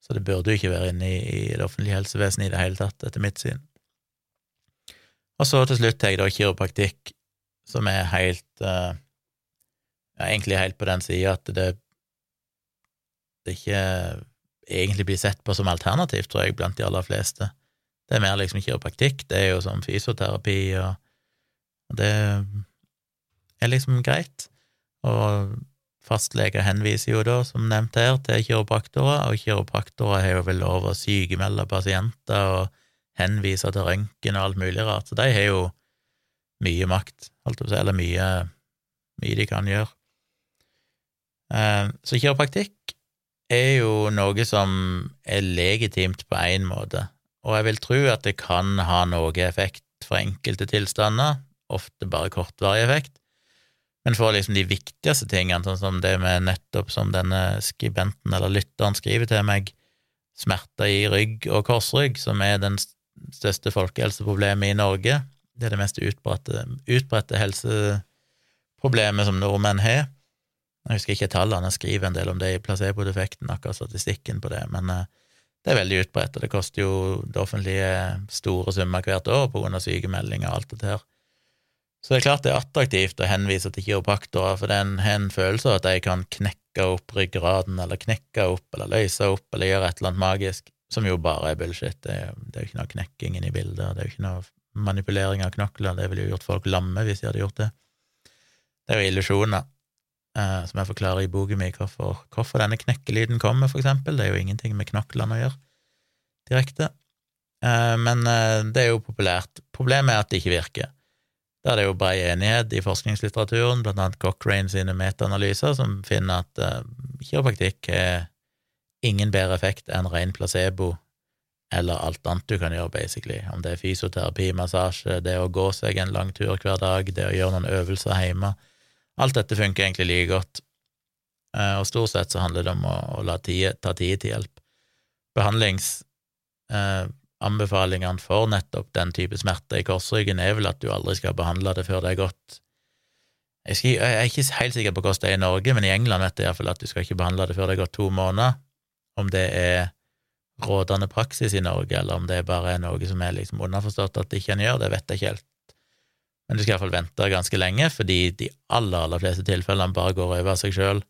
Så det burde jo ikke være inne i, i det offentlige helsevesenet i det hele tatt, etter mitt syn. Og så til slutt tar jeg da kiropraktikk, som er helt uh, ja, egentlig helt på den sida at det, det ikke egentlig blir sett på som alternativt, tror jeg, blant de aller fleste. Det er mer liksom kiropraktikk, det er jo sånn fysioterapi, og det er liksom greit. Og fastleger henviser jo da, som nevnt her, til kiropraktorer, og kiropraktorer har jo vel lov å sykemelde pasienter og henvise til røntgen og alt mulig rart, så de har jo mye makt, holdt jeg på å si, eller mye, mye de kan gjøre. Eh, så kiropraktikk er jo noe som er legitimt på én måte, og jeg vil tro at det kan ha noe effekt for enkelte tilstander, ofte bare kortvarig effekt, men for liksom de viktigste tingene, sånn som det med nettopp som denne skribenten eller lytteren skriver til meg, smerter i rygg og korsrygg, som er den største folkehelseproblemet i Norge, det er det mest utbredte, utbredte helseproblemet som nordmenn har, jeg husker ikke tallene, jeg skriver en del om det i placebo-defekten, akkurat statistikken på det, men uh, det er veldig utbredt, og det koster jo det offentlige store summer hvert år på grunn av sykemeldinger og alt det der. Så det er klart det er attraktivt å henvise til kiropraktorer, for den har en følelse av at de kan knekke opp ryggraden, eller knekke opp, eller løse opp, eller gjøre et eller annet magisk, som jo bare er bullshit. Det det er jo ikke noe knekking i bildet, det er jo ikke noe manipulering av knokler, det ville jo gjort folk lamme hvis de hadde gjort det. Det er jo illusjoner, eh, som jeg forklarer i boken min hvorfor, hvorfor denne knekkelyden kommer, for eksempel. Det er jo ingenting med knoklene å gjøre direkte. Eh, men eh, det er jo populært. Problemet er at det ikke virker. Der er det jo brei enighet i forskningslitteraturen, blant annet Cochrane sine metaanalyser, som finner at uh, kiropraktikk har ingen bedre effekt enn ren placebo eller alt annet du kan gjøre, basically. Om det er fysioterapi, massasje, det å gå seg en lang tur hver dag, det å gjøre noen øvelser hjemme. Alt dette funker egentlig like godt, uh, og stort sett så handler det om å, å tid, ta tid til hjelp. Behandlingsanbefalingene eh, for nettopp den type smerte i korsryggen er vel at du aldri skal behandle det før det er gått jeg, skal, jeg, er ikke helt sikker på hvordan det er i Norge, men i England vet jeg iallfall at du skal ikke behandle det før det er gått to måneder. Om det er rådende praksis i Norge, eller om det bare er noe som er liksom underforstått at ikke en gjør, det vet jeg ikke helt. Men du skal iallfall vente ganske lenge, fordi de aller, aller fleste tilfellene bare går over av seg sjøl.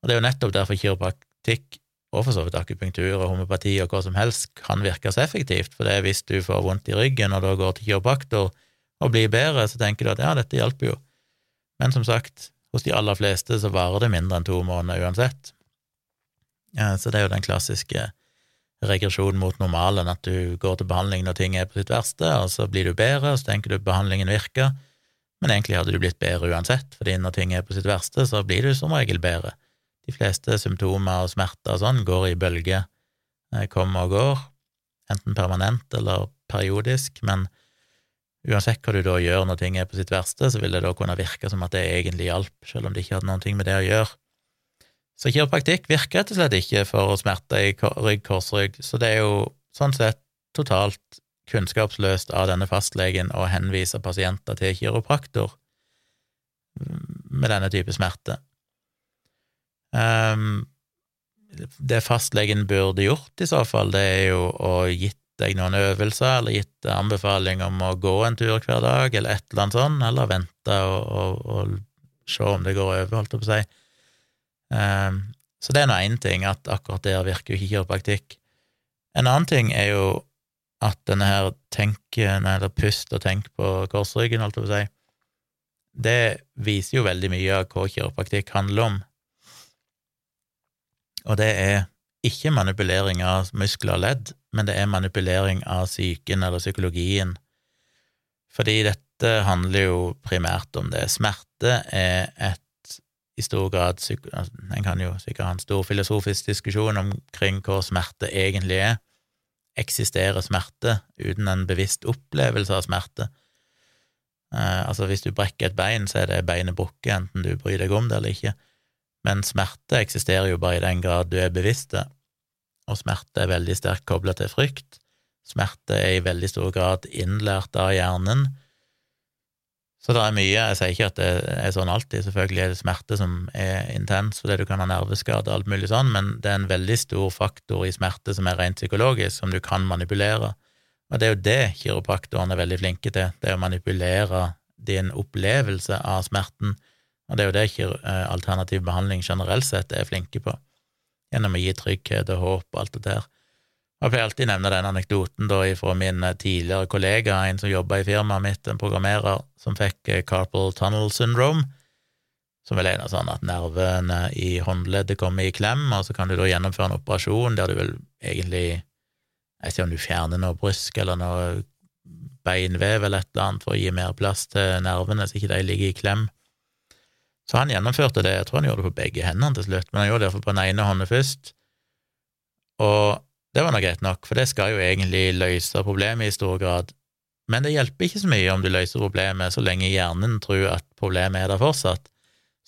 Og det er jo nettopp derfor kiropraktikk og for så vidt akupunktur og homopati og hva som helst, kan virke så effektivt, for det er hvis du får vondt i ryggen og da går til kiropraktor og blir bedre, så tenker du at ja, dette hjelper jo. Men som sagt, hos de aller fleste så varer det mindre enn to måneder uansett. Ja, så det er jo den klassiske regresjonen mot normalen, at du går til behandling når ting er på sitt verste, og så blir du bedre, og så tenker du behandlingen virker, men egentlig hadde du blitt bedre uansett, fordi når ting er på sitt verste, så blir du som regel bedre. De fleste symptomer og smerter og sånn går i bølger, eh, kommer og går, enten permanent eller periodisk, men uansett hva du da gjør når ting er på sitt verste, så vil det da kunne virke som at det egentlig hjalp, selv om det ikke hadde noe med det å gjøre. Så kiropraktikk virker rett og slett ikke for smerter i rygg, korsrygg, så det er jo sånn sett totalt kunnskapsløst av denne fastlegen å henvise pasienter til kiropraktor med denne type smerte. Um, det fastlegen burde gjort, i så fall, det er jo å gitt deg noen øvelser, eller gitt anbefaling om å gå en tur hver dag, eller et eller annet sånt, eller vente og, og, og se om det går over, holdt jeg på å si. Um, så det er nå én ting, at akkurat der virker jo ikke. En annen ting er jo at denne her tenken, eller pust og tenk på korsryggen, holdt jeg på å si, det viser jo veldig mye av hva kiropraktikk handler om og det er ikke manipulering av muskler og ledd, men det er manipulering av psyken eller psykologien, fordi dette handler jo primært om det. Smerte er et i stor grad altså, En kan jo sikkert ha en stor filosofisk diskusjon omkring hva smerte egentlig er. Eksisterer smerte uten en bevisst opplevelse av smerte? Eh, altså, hvis du brekker et bein, så er det beinet brukket, enten du bryr deg om det eller ikke. Men smerte eksisterer jo bare i den grad du er bevisst det, og smerte er veldig sterkt kobla til frykt. Smerte er i veldig stor grad innlært av hjernen. Så det er mye, jeg sier ikke at det er sånn alltid, selvfølgelig er det smerte som er intens fordi du kan ha nerveskade og alt mulig sånn, men det er en veldig stor faktor i smerte som er rent psykologisk, som du kan manipulere. Og det er jo det kiropraktorene er veldig flinke til, det er å manipulere din opplevelse av smerten. Og det er jo det eh, alternativ behandling generelt sett er flinke på, gjennom å gi trygghet og håp og alt det der. Jeg pleier alltid nevne den anekdoten da fra min eh, tidligere kollega, en som jobba i firmaet mitt, en programmerer som fikk eh, carpal tunnel syndrome, som vel er noe sånn at nervene i håndleddet kommer i klem, og så kan du da gjennomføre en operasjon der du vel egentlig Jeg ser om du fjerner noe brysk eller noe beinvev eller et eller annet for å gi mer plass til nervene, så ikke de ligger i klem. Så han gjennomførte det, jeg tror han gjorde det på begge hendene til slutt, men han gjorde det iallfall på den ene hånden først, og det var nå greit nok, for det skal jo egentlig løse problemet i stor grad, men det hjelper ikke så mye om du løser problemet så lenge hjernen tror at problemet er der fortsatt.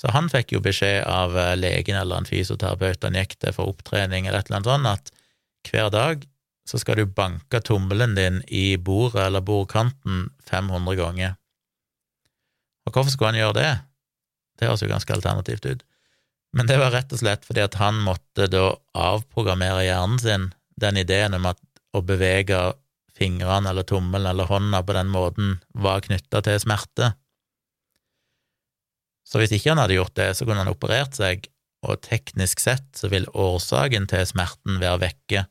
Så han fikk jo beskjed av eh, legen eller en fysioterapeut han gikk til for opptrening eller et eller annet sånt, at hver dag så skal du banke tommelen din i bordet eller bordkanten 500 ganger. Og hvorfor skulle han gjøre det? Det høres jo ganske alternativt ut. Men det var rett og slett fordi at han måtte da avprogrammere hjernen sin den ideen om at å bevege fingrene eller tommelen eller hånda på den måten var knytta til smerte. Så hvis ikke han hadde gjort det, så kunne han operert seg, og teknisk sett så vil årsaken til smerten være vekke,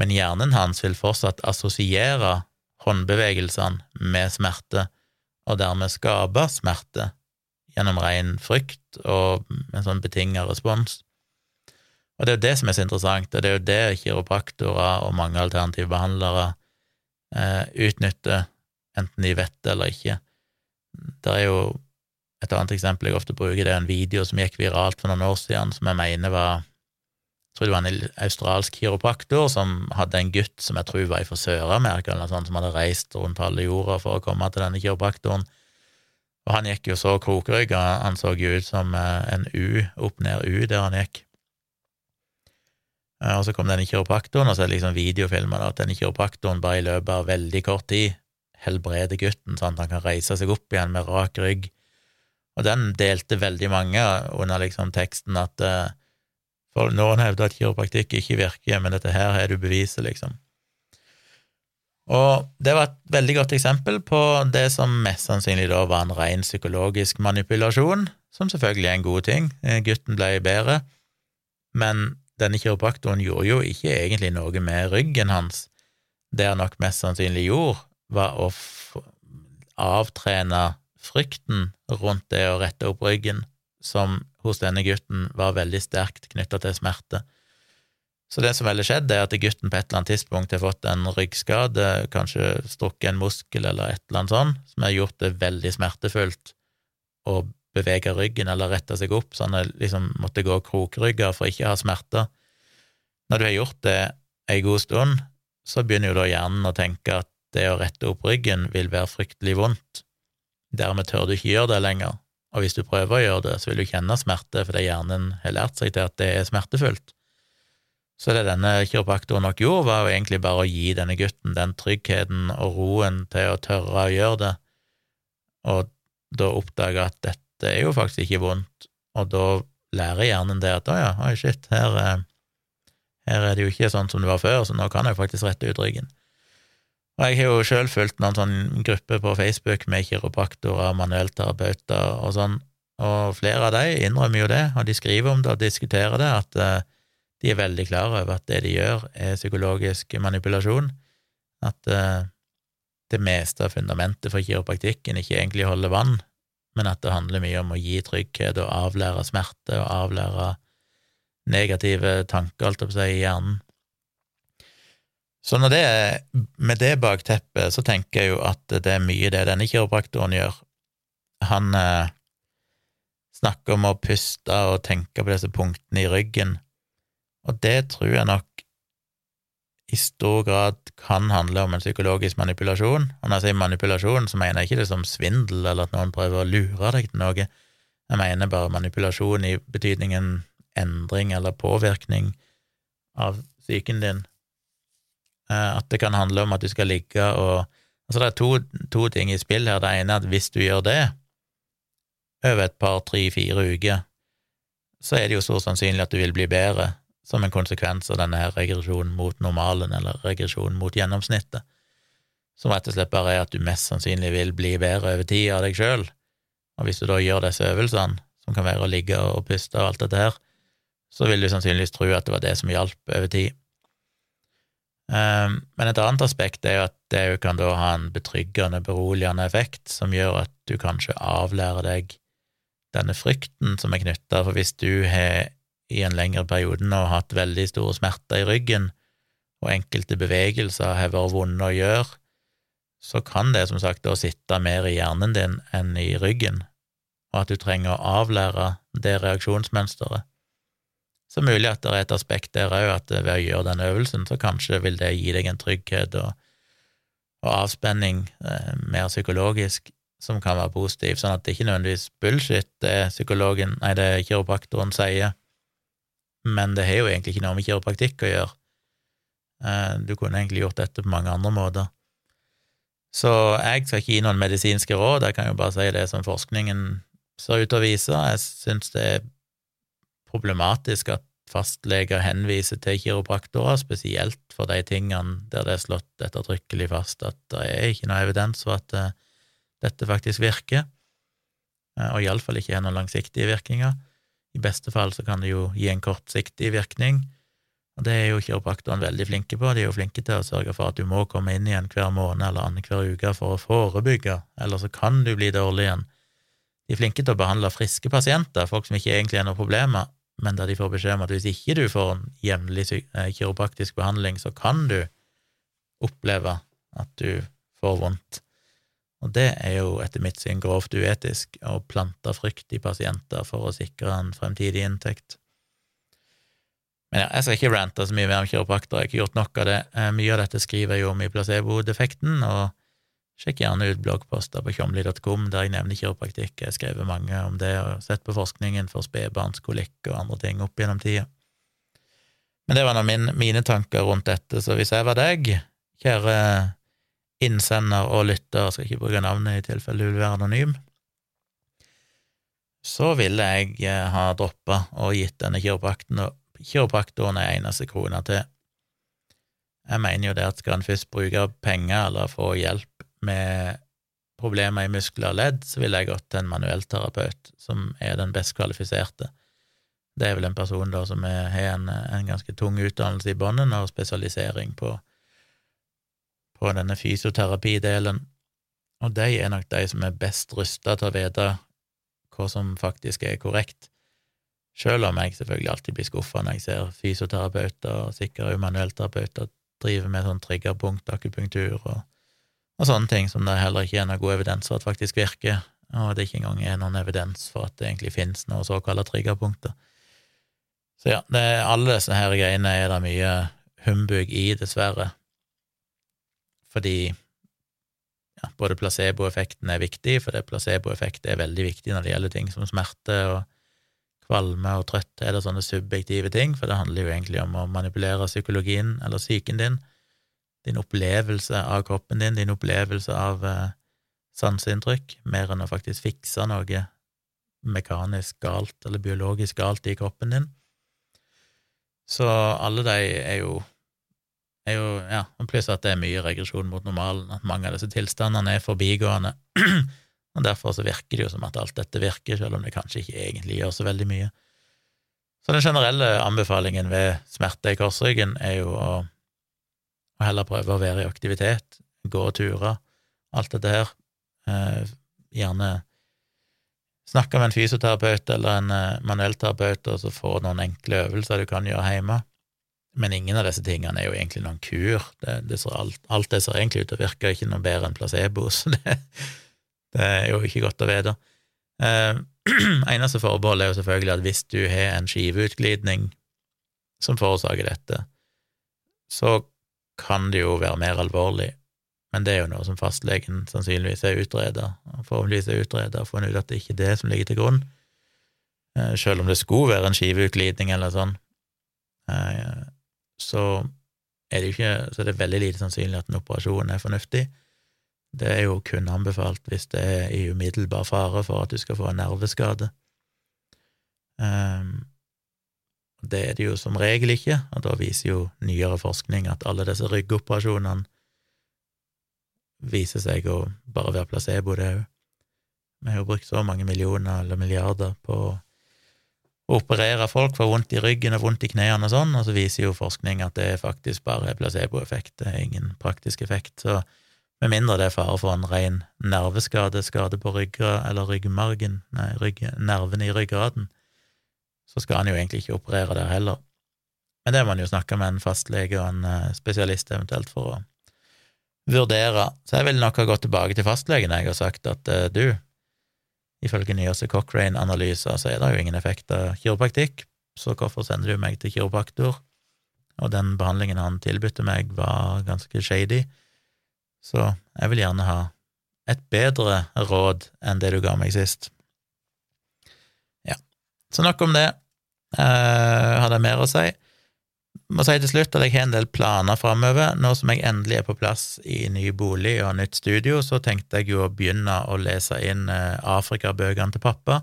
men hjernen hans vil fortsatt assosiere håndbevegelsene med smerte, og dermed skape smerte gjennom ren frykt og en sånn betinga respons. Og det er jo det som er så interessant, og det er jo det kiropraktorer og mange alternative behandlere eh, utnytter, enten de vet det eller ikke. Det er jo et annet eksempel jeg ofte bruker, det er en video som gikk viralt for noen år siden, som jeg mener var jeg tror det var en australsk kiropraktor som hadde en gutt som jeg tror var fra Sør-Amerika, eller noe sånt, som hadde reist rundt halve jorda for å komme til denne kiropraktoren. Og han gikk jo så krokrygga, han så jo ut som eh, en U, opp-ned-U der han gikk. Og så kom denne kiropraktoren, og så er det liksom videofilmer at denne kiropraktoren bare i løpet av veldig kort tid helbreder gutten sånn at han kan reise seg opp igjen med rak rygg. Og den delte veldig mange under liksom teksten at uh, for noen hevder at kiropraktikk ikke virker, men dette her har du beviset, liksom. Og det var et veldig godt eksempel på det som mest sannsynlig da var en ren psykologisk manipulasjon, som selvfølgelig er en god ting. Eh, gutten ble bedre, men denne kiropraktoren gjorde jo ikke egentlig noe med ryggen hans. Det han nok mest sannsynlig gjorde, var å avtrene frykten rundt det å rette opp ryggen, som hos denne gutten var veldig sterkt knytta til smerte. Så det som ville skjedd, er at gutten på et eller annet tidspunkt har fått en ryggskade, kanskje strukket en muskel eller et eller annet sånt, som har gjort det veldig smertefullt å bevege ryggen eller rette seg opp, sånn han liksom måtte gå krokrygga for ikke å ha smerter. Når du har gjort det ei god stund, så begynner jo da hjernen å tenke at det å rette opp ryggen vil være fryktelig vondt. Dermed tør du ikke gjøre det lenger, og hvis du prøver å gjøre det, så vil du kjenne smerte fordi hjernen har lært seg til at det er smertefullt. Så det denne kiropraktoren nok gjorde, var jo egentlig bare å gi denne gutten den tryggheten og roen til å tørre å gjøre det, og da oppdage at dette er jo faktisk ikke vondt, og da lærer hjernen det at å ja, oi shit, her, her er det jo ikke sånn som det var før, så nå kan jeg faktisk rette ut ryggen. Og jeg har jo sjøl fulgt noen sånn grupper på Facebook med kiropraktorer, manuellterapeuter og sånn, og flere av de innrømmer jo det, og de skriver om det og diskuterer det, at uh, de er veldig klar over at det de gjør, er psykologisk manipulasjon, at uh, det meste av fundamentet for kiropraktikken ikke egentlig holder vann, men at det handler mye om å gi trygghet og avlære smerte og avlære negative tanker, alt opp seg, i hjernen. Så det med det bakteppet, så tenker jeg jo at det er mye det denne kiropraktoren gjør. Han eh, snakker om å puste og tenke på disse punktene i ryggen, og det tror jeg nok i stor grad kan handle om en psykologisk manipulasjon. Og når jeg sier manipulasjon, så mener jeg ikke det som svindel eller at noen prøver å lure deg til noe. Jeg mener bare manipulasjon i betydningen endring eller påvirkning av psyken din. Eh, at det kan handle om at du skal ligge og Altså, det er to, to ting i spill her. Det ene er at hvis du gjør det over et par, tre, fire uker, så er det jo så sannsynlig at du vil bli bedre som en konsekvens av denne her regresjonen mot normalen, eller regresjonen mot gjennomsnittet, som rett og slett bare er at du mest sannsynlig vil bli bedre over tid av deg sjøl. Og hvis du da gjør disse øvelsene, som kan være å ligge og puste og alt dette her, så vil du sannsynligvis tro at det var det som hjalp over tid. Ehm, men et annet aspekt er jo at det kan da ha en betryggende, beroligende effekt, som gjør at du kanskje avlærer deg denne frykten som er knytta, for hvis du har i en lengre periode nå hatt veldig store smerter i ryggen, og enkelte bevegelser har vært vonde å gjøre, så kan det som sagt da sitte mer i hjernen din enn i ryggen, og at du trenger å avlære det reaksjonsmønsteret. Så mulig at det er et aspekt der òg, at ved å gjøre den øvelsen, så kanskje vil det gi deg en trygghet og, og avspenning, eh, mer psykologisk, som kan være positiv, sånn at det ikke nødvendigvis bullshit det psykologen, nei, det kiropraktoren sier, men det har jo egentlig ikke noe med kiropraktikk å gjøre. Eh, du kunne egentlig gjort dette på mange andre måter. Så jeg skal ikke gi noen medisinske råd, jeg kan jo bare si det som forskningen ser ut til å vise. Jeg syns det er problematisk at fastleger henviser til kiropraktorer, spesielt for de tingene der det er slått ettertrykkelig fast at det er ikke noe evidens for at uh, dette faktisk virker, uh, og iallfall ikke har noen langsiktige virkninger. I beste fall så kan det jo gi en kortsiktig virkning, og det er jo kiropraktoren veldig flinke på. De er jo flinke til å sørge for at du må komme inn igjen hver måned eller annenhver uke for å forebygge, eller så kan du bli dårlig igjen. De er flinke til å behandle friske pasienter, folk som ikke egentlig har noen problemer, men da de får beskjed om at hvis ikke du får en jevnlig eh, kiropraktisk behandling, så kan du oppleve at du får vondt. Og det er jo etter mitt syn grovt uetisk å plante frykt i pasienter for å sikre en fremtidig inntekt. Men ja, jeg skal ikke rante så mye mer om kiroprakter, jeg har ikke gjort nok av det. Eh, mye av dette skriver jeg jo om i placebo-defekten, og sjekk gjerne ut bloggposter på tjomli.com der jeg nevner kiropraktikk. Jeg har skrevet mange om det og sett på forskningen for spedbarnskolikk og andre ting opp gjennom tida. Men det var nå mine tanker rundt dette, så hvis jeg var deg, kjære innsender og lytter, skal ikke bruke navnet i tilfelle du vil være anonym, så ville jeg eh, ha droppa og gitt denne kiropraktoren ei eneste krone til. Jeg mener jo det at skal en først bruke penger eller få hjelp med problemer i muskler og ledd, så ville jeg gått til en manuellterapeut, som er den best kvalifiserte. Det er vel en person da som har en, en ganske tung utdannelse i bånden og spesialisering på på denne fysioterapidelen, og de er nok de som er best rusta til å vite hva som faktisk er korrekt, selv om jeg selvfølgelig alltid blir skuffa når jeg ser fysioterapeuter og sikkert manuellterapeuter drive med sånn triggerpunkt, akupunktur og, og, sånne ting som det heller ikke er noe god evidens for at faktisk virker, og det ikke engang er noen evidens for at det egentlig finnes noe såkalte triggerpunkter. Så ja, det, alle disse her greiene er det mye humbug i, dessverre fordi ja, både placeboeffekten er viktig, for placeboeffekt er veldig viktig når det gjelder ting som smerte og kvalme og trøtthet og sånne subjektive ting, for det handler jo egentlig om å manipulere psykologien eller psyken din, din opplevelse av kroppen din, din opplevelse av eh, sanseinntrykk, mer enn å faktisk fikse noe mekanisk galt eller biologisk galt i kroppen din. Så alle de er jo er jo, ja, Pluss at det er mye regresjon mot normalen, at mange av disse tilstandene er forbigående. og Derfor så virker det jo som at alt dette virker, selv om det kanskje ikke egentlig gjør så veldig mye. Så den generelle anbefalingen ved smerte i korsryggen er jo å, å heller prøve å være i aktivitet, gå turer, alt dette her. Eh, gjerne snakke med en fysioterapeut eller en eh, manuellterapeut og så få noen enkle øvelser du kan gjøre hjemme. Men ingen av disse tingene er jo egentlig noen kur. Det, det alt, alt, det ser egentlig ut til å virke ikke noe bedre enn placebo, så det, det er jo ikke godt å vite. Eh, eneste forbehold er jo selvfølgelig at hvis du har en skiveutglidning som forårsaker dette, så kan det jo være mer alvorlig, men det er jo noe som fastlegen sannsynligvis er utreda, forhåpentligvis er utreda og funnet ut at det ikke er det som ligger til grunn, eh, selv om det skulle være en skiveutglidning eller sånn. Så er det ikke så er det veldig lite sannsynlig at en operasjon er fornuftig. Det er jo kun anbefalt hvis det er i umiddelbar fare for at du skal få en nerveskade. Um, det er det jo som regel ikke, og da viser jo nyere forskning at alle disse ryggoperasjonene viser seg å bare være placebo, det òg. Vi har jo brukt så mange millioner eller milliarder på å operere folk for vondt i ryggen og vondt i knærne og sånn, og så viser jo forskning at det faktisk bare er placeboeffekt, det er ingen praktisk effekt. Så med mindre det er fare for en ren nerveskade, skade på ryggen eller ryggmargen, nei, rygg, nervene i ryggraden, så skal han jo egentlig ikke operere der heller. Men det må han jo snakke med en fastlege og en eh, spesialist eventuelt for å vurdere. Så jeg vil nok ha gått tilbake til fastlegen jeg har sagt at eh, du, Ifølge nyeste Cochrane-analyser så er det jo ingen effekt av kiropraktikk, så hvorfor sender du meg til kiropraktor? Og den behandlingen han tilbød meg, var ganske shady, så jeg vil gjerne ha et bedre råd enn det du ga meg sist. Ja, så nok om det. Eh, har jeg mer å si? Må si til slutt at jeg har en del planer framover. Nå som jeg endelig er på plass i ny bolig og nytt studio, så tenkte jeg jo å begynne å lese inn eh, Afrikabøkene til pappa.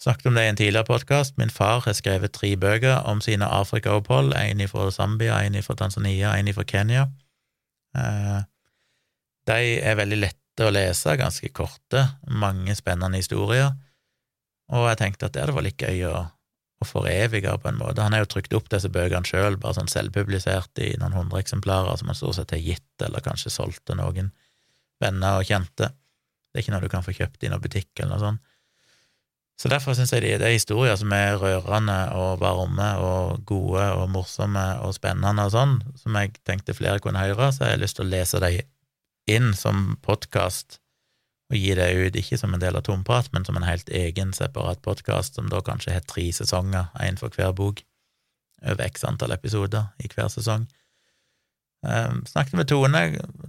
Snakket om det i en tidligere podkast. Min far har skrevet tre bøker om sine Afrikaopphold. En fra Zambia, en fra Tanzania, en fra Kenya. Eh, de er veldig lette å lese, ganske korte, mange spennende historier. Og jeg tenkte at det hadde vært litt gøy å og foreviga på en måte. Han har jo trykt opp disse bøkene sjøl, bare sånn selvpublisert i noen hundre eksemplarer som han stort sett har gitt, eller kanskje solgt til noen venner og kjente. Det er ikke noe du kan få kjøpt i noen butikk eller noe sånt. Så derfor syns jeg det er historier som er rørende og varme og gode og morsomme og spennende og sånn, som jeg tenkte flere kunne høre, så jeg har lyst til å lese dem inn som podkast og gi det ut, ikke som en del av Tomprat, men som en helt egen, separat podkast, som da kanskje har tre sesonger, én for hver bok, over x antall episoder i hver sesong. Um, snakket med Tone,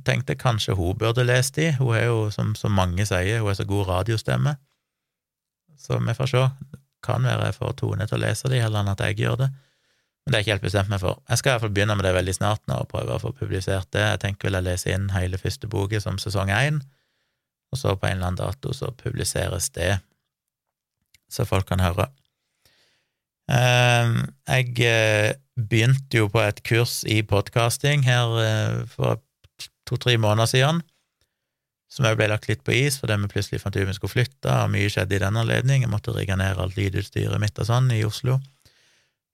tenkte kanskje hun burde lest de, hun er jo, som så mange sier, hun er så god radiostemme. Så vi får se. Kan være jeg får Tone til å lese de, heller enn at jeg gjør det. Men det er ikke helt bestemt meg for. Jeg skal i hvert fall begynne med det veldig snart nå, og prøve å få publisert det. Jeg tenker vel jeg lese inn hele første boka som sesong én, og så på en eller annen dato så publiseres det, så folk kan høre. Ehm, jeg eh, begynte jo på et kurs i podkasting her eh, for to-tre måneder siden, som òg ble lagt litt på is fordi vi plutselig fant ut vi skulle flytte, og mye skjedde i den anledning. Jeg måtte rigge ned alt lydutstyret mitt og sånn i Oslo.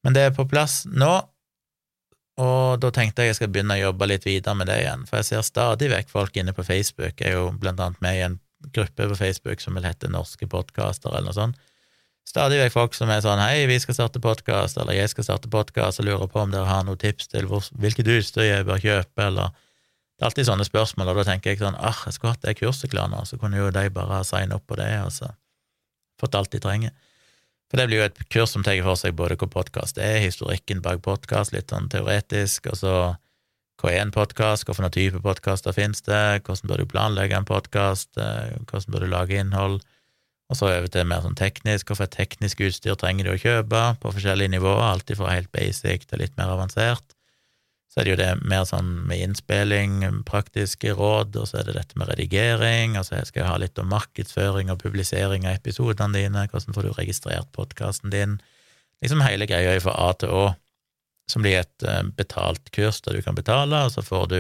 Men det er på plass nå, og da tenkte jeg jeg skal begynne å jobbe litt videre med det igjen, for jeg ser stadig vekk folk inne på Facebook. Jeg er jo blant annet med i en gruppe på Facebook som vil hete Norske podkaster, eller noe sånt. Stadig vekk folk som er sånn hei, vi skal starte podkast, eller jeg skal starte podkast, og lurer på om dere har noen tips til hvor, hvilket utstyr jeg bør kjøpe, eller det er alltid sånne spørsmål, og da tenker jeg sånn ah, jeg skulle hatt det kurset klar nå, så kunne jo de bare ha signet opp på det, og så fått alt de trenger. For det blir jo et kurs som tar for seg både hva podkast er, historikken bak podkast, litt sånn teoretisk, og så hva er en podkast, hvilken type podkaster finnes det, hvordan bør du planlegge en podkast, eh, hvordan bør du lage innhold, og så over til mer sånn teknisk, hvorfor teknisk utstyr trenger du å kjøpe på forskjellige nivåer, alltid fra helt basic til litt mer avansert. Så er det jo det mer sånn med innspilling, praktiske råd, og så er det dette med redigering, og så skal jeg ha litt om markedsføring og publisering av episodene dine, hvordan får du registrert podkasten din, liksom hele greia fra A til Å, som blir et eh, betalt kurs der du kan betale, og så får du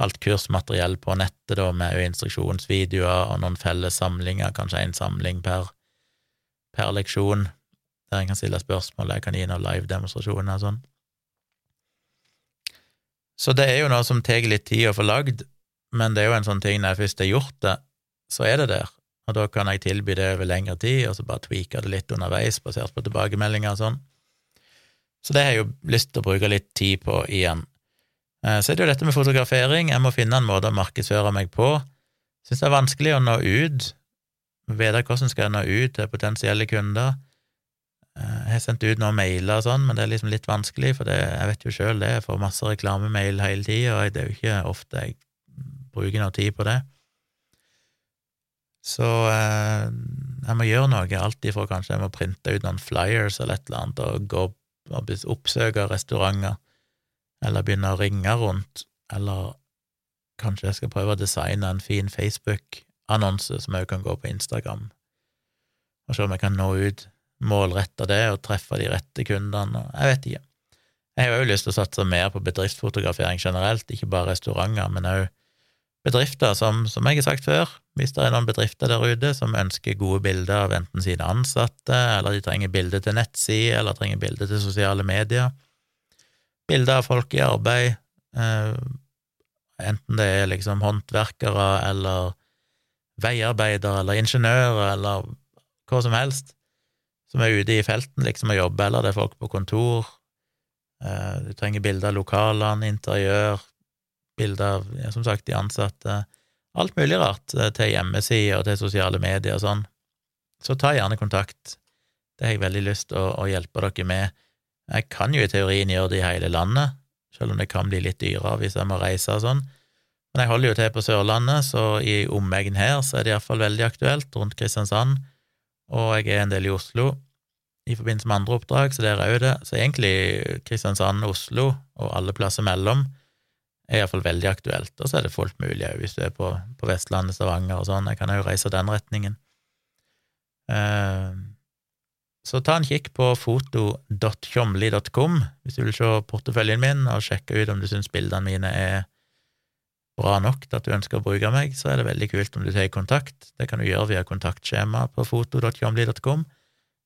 alt kursmateriell på nettet da, med instruksjonsvideoer og noen felles samlinger, kanskje en samling per, per leksjon, der en kan stille spørsmål, jeg kan gi noen live-demonstrasjoner og sånn. Så det er jo noe som tar litt tid å få lagd, men det er jo en sånn ting når jeg først har gjort det, så er det der, og da kan jeg tilby det over lengre tid, og så bare tweake det litt underveis, basert på tilbakemeldinger og sånn. Så det har jeg jo lyst til å bruke litt tid på igjen. Eh, så er det jo dette med fotografering, jeg må finne en måte å markedsføre meg på. Syns det er vanskelig å nå ut, vite hvordan skal jeg nå ut til potensielle kunder. Eh, jeg har sendt ut noen mailer og sånn, men det er liksom litt vanskelig, for det, jeg vet jo sjøl det, jeg får masse reklamemail hele tida, og det er jo ikke ofte jeg bruker noe tid på det. Så eh, jeg må gjøre noe, alltid for kanskje jeg må printe ut noen flyers eller et eller annet, og gå og oppsøke restauranter, eller begynne å ringe rundt, eller kanskje jeg skal prøve å designe en fin Facebook-annonse som òg kan gå på Instagram, og se om jeg kan nå ut målrette det og treffe de rette kundene, jeg vet ikke. Jeg har jo lyst til å satse mer på bedriftsfotografering generelt, ikke bare restauranter, men òg bedrifter, som, som jeg har sagt før, hvis det er noen bedrifter der ute som ønsker gode bilder av enten sine ansatte, eller de trenger bilder til nettside, eller trenger bilder til sosiale medier, bilder av folk i arbeid, eh, enten det er liksom håndverkere eller veiarbeidere eller ingeniører eller hva som helst, som er ute i felten liksom og jobber, eller det er folk på kontor. Eh, du trenger bilder av lokalene, interiør, bilder av, som sagt, de ansatte. Alt mulig rart eh, til hjemmesider og til sosiale medier og sånn. Så ta gjerne kontakt. Det har jeg veldig lyst til å, å, hjelpe dere med. Jeg kan jo i teorien gjøre det i hele landet, selv om det kan bli litt dyrere hvis jeg må reise og sånn. Men jeg holder jo til på Sørlandet, så i omegn her så er det iallfall veldig aktuelt, rundt Kristiansand og jeg er en del i Oslo i forbindelse med andre oppdrag, så der er jo det. Så egentlig Kristiansand, Oslo og alle plasser mellom er iallfall veldig aktuelt. Og så er det fullt mulig òg, hvis du er på, på, Vestlandet, Stavanger og sånn. Jeg kan jo reise den retningen. Uh, så ta en kikk på foto.tjomli.com hvis du vil se porteføljen min og sjekke ut om du syns bildene mine er bra nok til at du ønsker å bruke meg, så er det veldig kult om du tar kontakt. Det kan du gjøre via kontaktskjema på foto.jomli.com,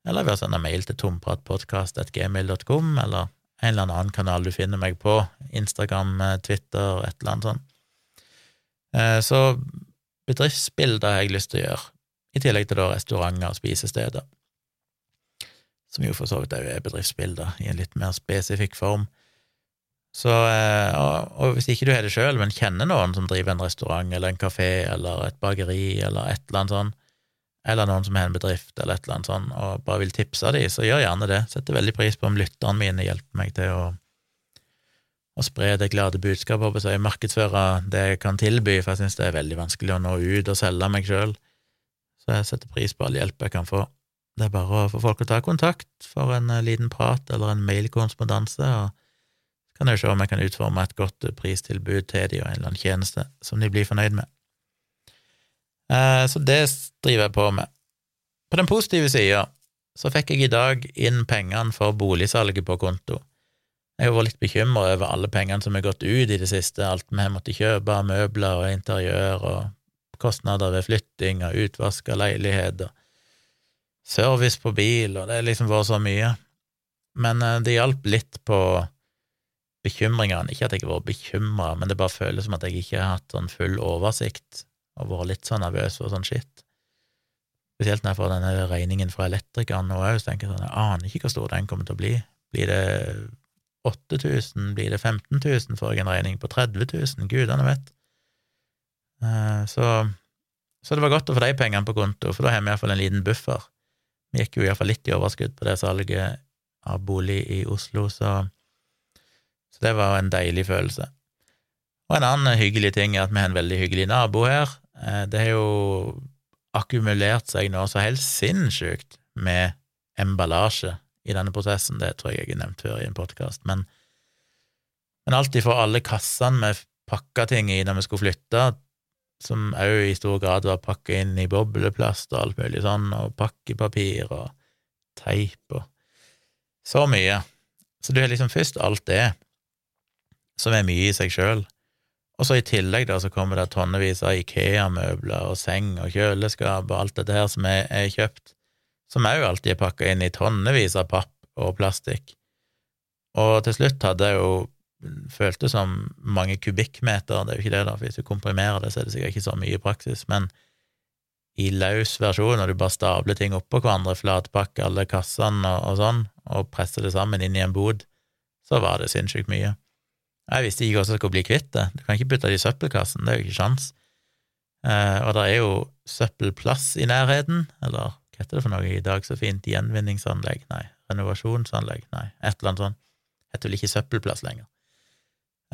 eller ved å sende mail til tompratpodkast.gmil.com, eller en eller annen kanal du finner meg på, Instagram, Twitter, et eller annet sånt. Eh, så bedriftsbilder har jeg lyst til å gjøre, i tillegg til da restauranter og spisesteder, som jo for så vidt òg er bedriftsbilder i en litt mer spesifikk form. Så, eh, og, hvis ikke du har det sjøl, men kjenner noen som driver en restaurant eller en kafé eller et bakeri eller et eller annet sånt, eller noen som har en bedrift eller et eller annet sånt, og bare vil tipse dem, så gjør gjerne det. Setter veldig pris på om lytterne mine hjelper meg til å, å spre det glade budskapet, og markedsføre det jeg kan tilby, for jeg synes det er veldig vanskelig å nå ut og selge meg sjøl. Så jeg setter pris på all hjelp jeg kan få. Det er bare å få folk å ta kontakt for en eh, liten prat eller en mailkorrespondanse, og kan jeg se om jeg kan utforme et godt pristilbud til de og en eller annen tjeneste som de blir fornøyd med. Eh, så det driver jeg på med. På den positive sida så fikk jeg i dag inn pengene for boligsalget på konto. Jeg har vært litt bekymra over alle pengene som er gått ut i det siste, alt vi har måttet kjøpe av møbler og interiør og kostnader ved flytting og utvask av leiligheter, service på bil, og det har liksom vært så mye. Men eh, det hjalp litt på bekymringene. Ikke at jeg har vært bekymra, men det bare føles som at jeg ikke har hatt sånn full oversikt og vært litt sånn nervøs for sånn shit. Spesielt når jeg får denne regningen fra elektrikeren nå òg, så tenker jeg sånn, jeg aner ikke hvor stor den kommer til å bli. Blir det 8000, blir det 15 000, får jeg en regning på 30 000, gudene vet. Eh, så, så det var godt å få de pengene på konto, for da har vi iallfall en liten buffer. Vi gikk jo iallfall litt i overskudd på det salget av bolig i Oslo, så det var en deilig følelse. Og en annen hyggelig ting er at vi har en veldig hyggelig nabo her. Eh, det har jo akkumulert seg nå så helt sinnssykt med emballasje i denne prosessen, det tror jeg jeg har nevnt før i en podkast, men, men alt ifra alle kassene vi pakka ting i når vi skulle flytte, som òg i stor grad var pakka inn i bobleplast og alt mulig sånn, og pakkepapir og teip og så mye. Så du har liksom først alt det, som er mye i seg sjøl. Og så i tillegg da, så kommer det tonnevis av Ikea-møbler og seng og kjøleskap og alt dette her som er, er kjøpt, som òg alltid er pakka inn i tonnevis av papp og plastikk. Og til slutt hadde jeg jo følt det som mange kubikkmeter, det er jo ikke det, da, for hvis du komprimerer det, så er det sikkert ikke så mye i praksis, men i løs versjon, når du bare stabler ting oppå hverandre, flatpakker alle kassene og, og sånn, og presser det sammen inn i en bod, så var det sinnssykt mye. Jeg visste ikke hvordan jeg skulle bli kvitt det. Du kan ikke putte det i søppelkassen, det er jo ikke sjans. Eh, og det er jo søppelplass i nærheten, eller hva heter det for noe i dag så fint, gjenvinningsanlegg, nei, renovasjonsanlegg, nei, et eller annet sånt. Heter vel ikke søppelplass lenger.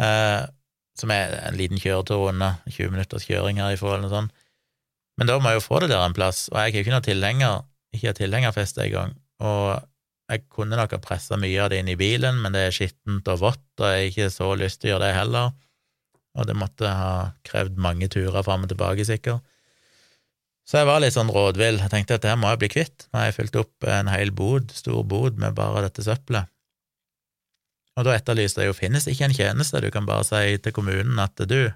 Eh, som er en liten kjøretur unna, 20 minutters kjøring herifra, eller noe sånt. Men da må jeg jo få det der en plass, og jeg er jo ikke noen tilhenger, ikke har tilhengerfeste engang, og jeg kunne nok ha pressa mye av det inn i bilen, men det er skittent og vått, og jeg har ikke så lyst til å gjøre det heller. Og det måtte ha krevd mange turer fram og tilbake, sikkert. Så jeg var litt sånn rådvill. Jeg tenkte at det her må jeg bli kvitt. Nå har jeg fylt opp en hel bod, stor bod, med bare dette søppelet. Og da etterlyste jeg jo finnes ikke en tjeneste, du kan bare si til kommunen at du,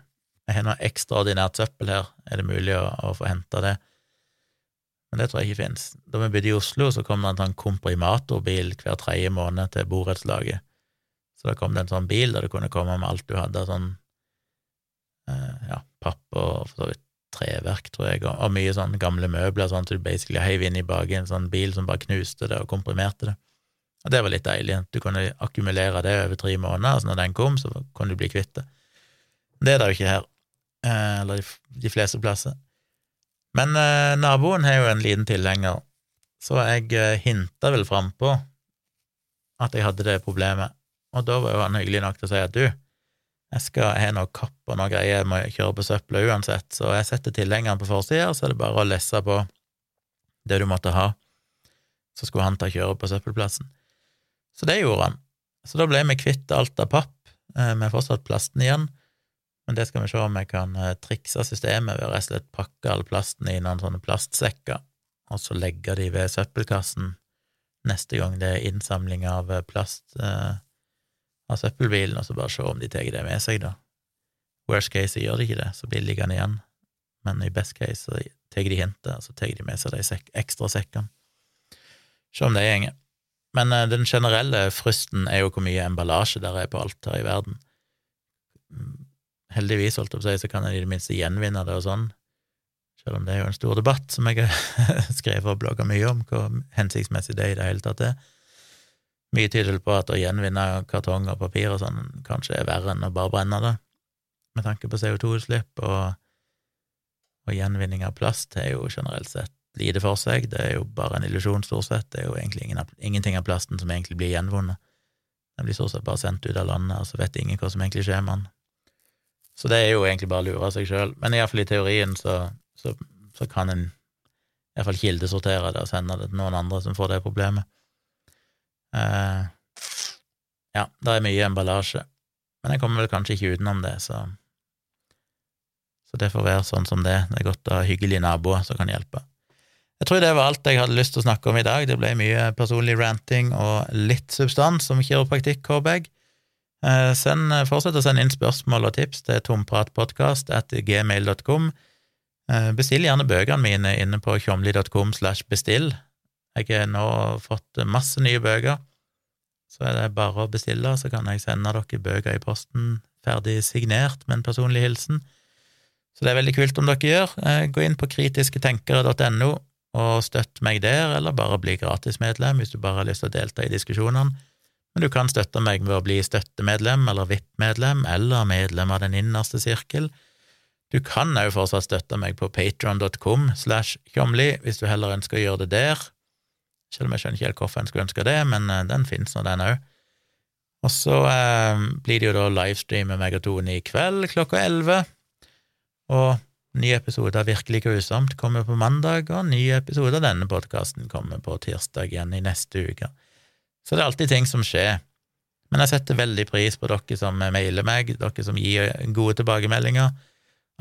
jeg har noe ekstraordinært søppel her, er det mulig å, å få henta det? Men det tror jeg ikke fins. Da vi bodde i Oslo, så kom det en sånn komprimatorbil hver tredje måned til borettslaget. Så da kom det en sånn bil der du kunne komme med alt du hadde av sånn eh, ja, papp og for så vidt treverk, tror jeg, og mye sånn gamle møbler, sånn at du basically heiv inn i bak en sånn bil som bare knuste det og komprimerte det. Og det var litt deilig. Du kunne akkumulere det over tre måneder, så når den kom, så kunne du bli kvitt det. Det er det jo ikke her, eh, eller de, de fleste plasser. Men eh, naboen har jo en liten tilhenger, så jeg eh, hinta vel frampå at jeg hadde det problemet, og da var jo han hyggelig nok til å si at du, jeg skal ha noe kapp og noe greier, jeg må kjøre på søpla uansett, så jeg setter tilhengeren på forsida, så er det bare å lesse på det du måtte ha, så skulle han ta kjøret på søppelplassen. Så det gjorde han. Så da ble vi kvitt alt av papp, eh, med fortsatt plasten igjen, men det skal vi se om jeg kan eh, trikse systemet ved å rett og slett pakke all plasten i noen sånne plastsekker, og så legge de ved søppelkassen neste gang det er innsamling av eh, plast eh, av søppelbilen, og så bare se om de tar det med seg, da. Worst case gjør de ikke det, så blir de liggende igjen, men i best case så tar de hintet, og så tar de med seg de sek ekstra sekkene. Se om det gjenger. Men eh, den generelle frysten er jo hvor mye emballasje der er på alt her i verden Heldigvis, holdt jeg på å si, så kan jeg i det minste gjenvinne det og sånn. selv om det er jo en stor debatt som jeg har skrevet og blogga mye om, hvor hensiktsmessig det i det hele tatt er. Mye tyder på at å gjenvinne kartong og papir og sånn kanskje er verre enn å bare brenne det, med tanke på CO2-utslipp, og, og gjenvinning av plast er jo generelt sett lite for seg, det er jo bare en illusjon, stort sett, det er jo egentlig ingen, ingenting av plasten som egentlig blir gjenvunnet. Den blir stort sett bare sendt ut av landet, og så vet ingen hva som egentlig skjer med den. Så det er jo egentlig bare å lure seg sjøl. Men iallfall i teorien så, så, så kan en iallfall kildesortere det og sende det til noen andre som får det problemet. Uh, ja, det er mye emballasje, men jeg kommer vel kanskje ikke utenom det, så Så det får være sånn som det. Det er godt å ha hyggelige naboer som kan hjelpe. Jeg tror det var alt jeg hadde lyst til å snakke om i dag. Det ble mye personlig ranting og litt substans om kiropraktikk, håper. Eh, send, fortsett å sende inn spørsmål og tips til tompratpodkast.gmail.com. at gmail.com. Eh, bestill gjerne bøkene mine inne på tjomli.com slash bestill. Jeg har nå fått masse nye bøker, så er det bare å bestille, så kan jeg sende dere bøker i posten ferdig signert med en personlig hilsen. Så det er veldig kult om dere gjør. Eh, gå inn på kritisketenkere.no og støtt meg der, eller bare bli gratismedlem hvis du bare har lyst til å delta i diskusjonene. Men du kan støtte meg ved å bli støttemedlem eller VIP-medlem eller medlem av Den innerste sirkel. Du kan òg fortsatt støtte meg på patron.com slash tjomli hvis du heller ønsker å gjøre det der. Selv om jeg skjønner ikke helt hvorfor en skulle ønske det, men eh, den fins nå, den òg. Og så eh, blir det jo da livestream med meg og Tone i kveld klokka elleve. Og ny episode av Virkelig grusomt kommer på mandag, og ny episode av denne podkasten kommer på tirsdag igjen i neste uke. Så det er alltid ting som skjer. Men jeg setter veldig pris på dere som mailer meg, dere som gir gode tilbakemeldinger.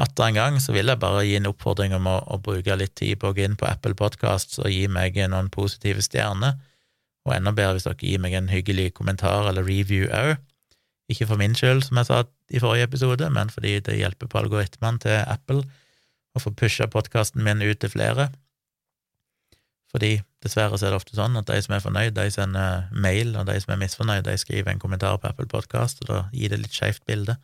Atter en gang så vil jeg bare gi en oppfordring om å, å, bruke litt tid på å gå inn på Apple Podcasts og gi meg noen positive stjerner, og enda bedre hvis dere gir meg en hyggelig kommentar eller review òg. Ikke for min skyld, som jeg sa i forrige episode, men fordi det hjelper på algoritmene til Apple å få pusha podkasten min ut til flere. Fordi dessverre så er det ofte sånn at de som er fornøyd, de sender mail, og de som er misfornøyd, de skriver en kommentar på Apple Podkast, og da gir det litt skeivt bilde.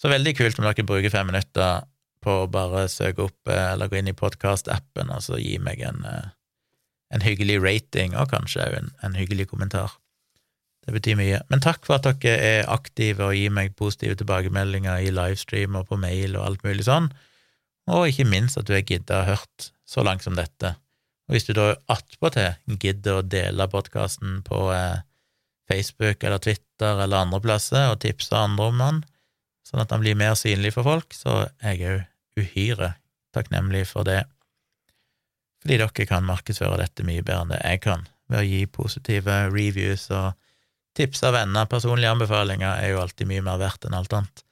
Så veldig kult om dere bruker fem minutter på å bare søke opp eh, eller gå inn i podkast-appen og så gi meg en, eh, en, hyggelig rating, og kanskje òg en, en, hyggelig kommentar. Det betyr mye. Men takk for at dere er aktive og gir meg positive tilbakemeldinger i livestream og på mail og alt mulig sånn, og ikke minst at du har gidda å hørt så langt som dette. Og hvis du da attpåtil gidder å dele podkasten på eh, Facebook eller Twitter eller andre plasser og tipse andre om den, sånn at den blir mer synlig for folk, så er jeg òg uhyre takknemlig for det. Fordi dere kan markedsføre dette mye bedre enn det jeg kan, ved å gi positive reviews og tips av venner. Personlige anbefalinger er jo alltid mye mer verdt enn alt annet.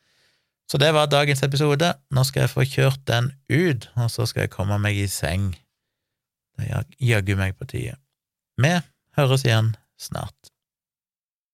Så det var dagens episode. Nå skal jeg få kjørt den ut, og så skal jeg komme meg i seng. Det jaggu meg på tide. Vi høres igjen snart.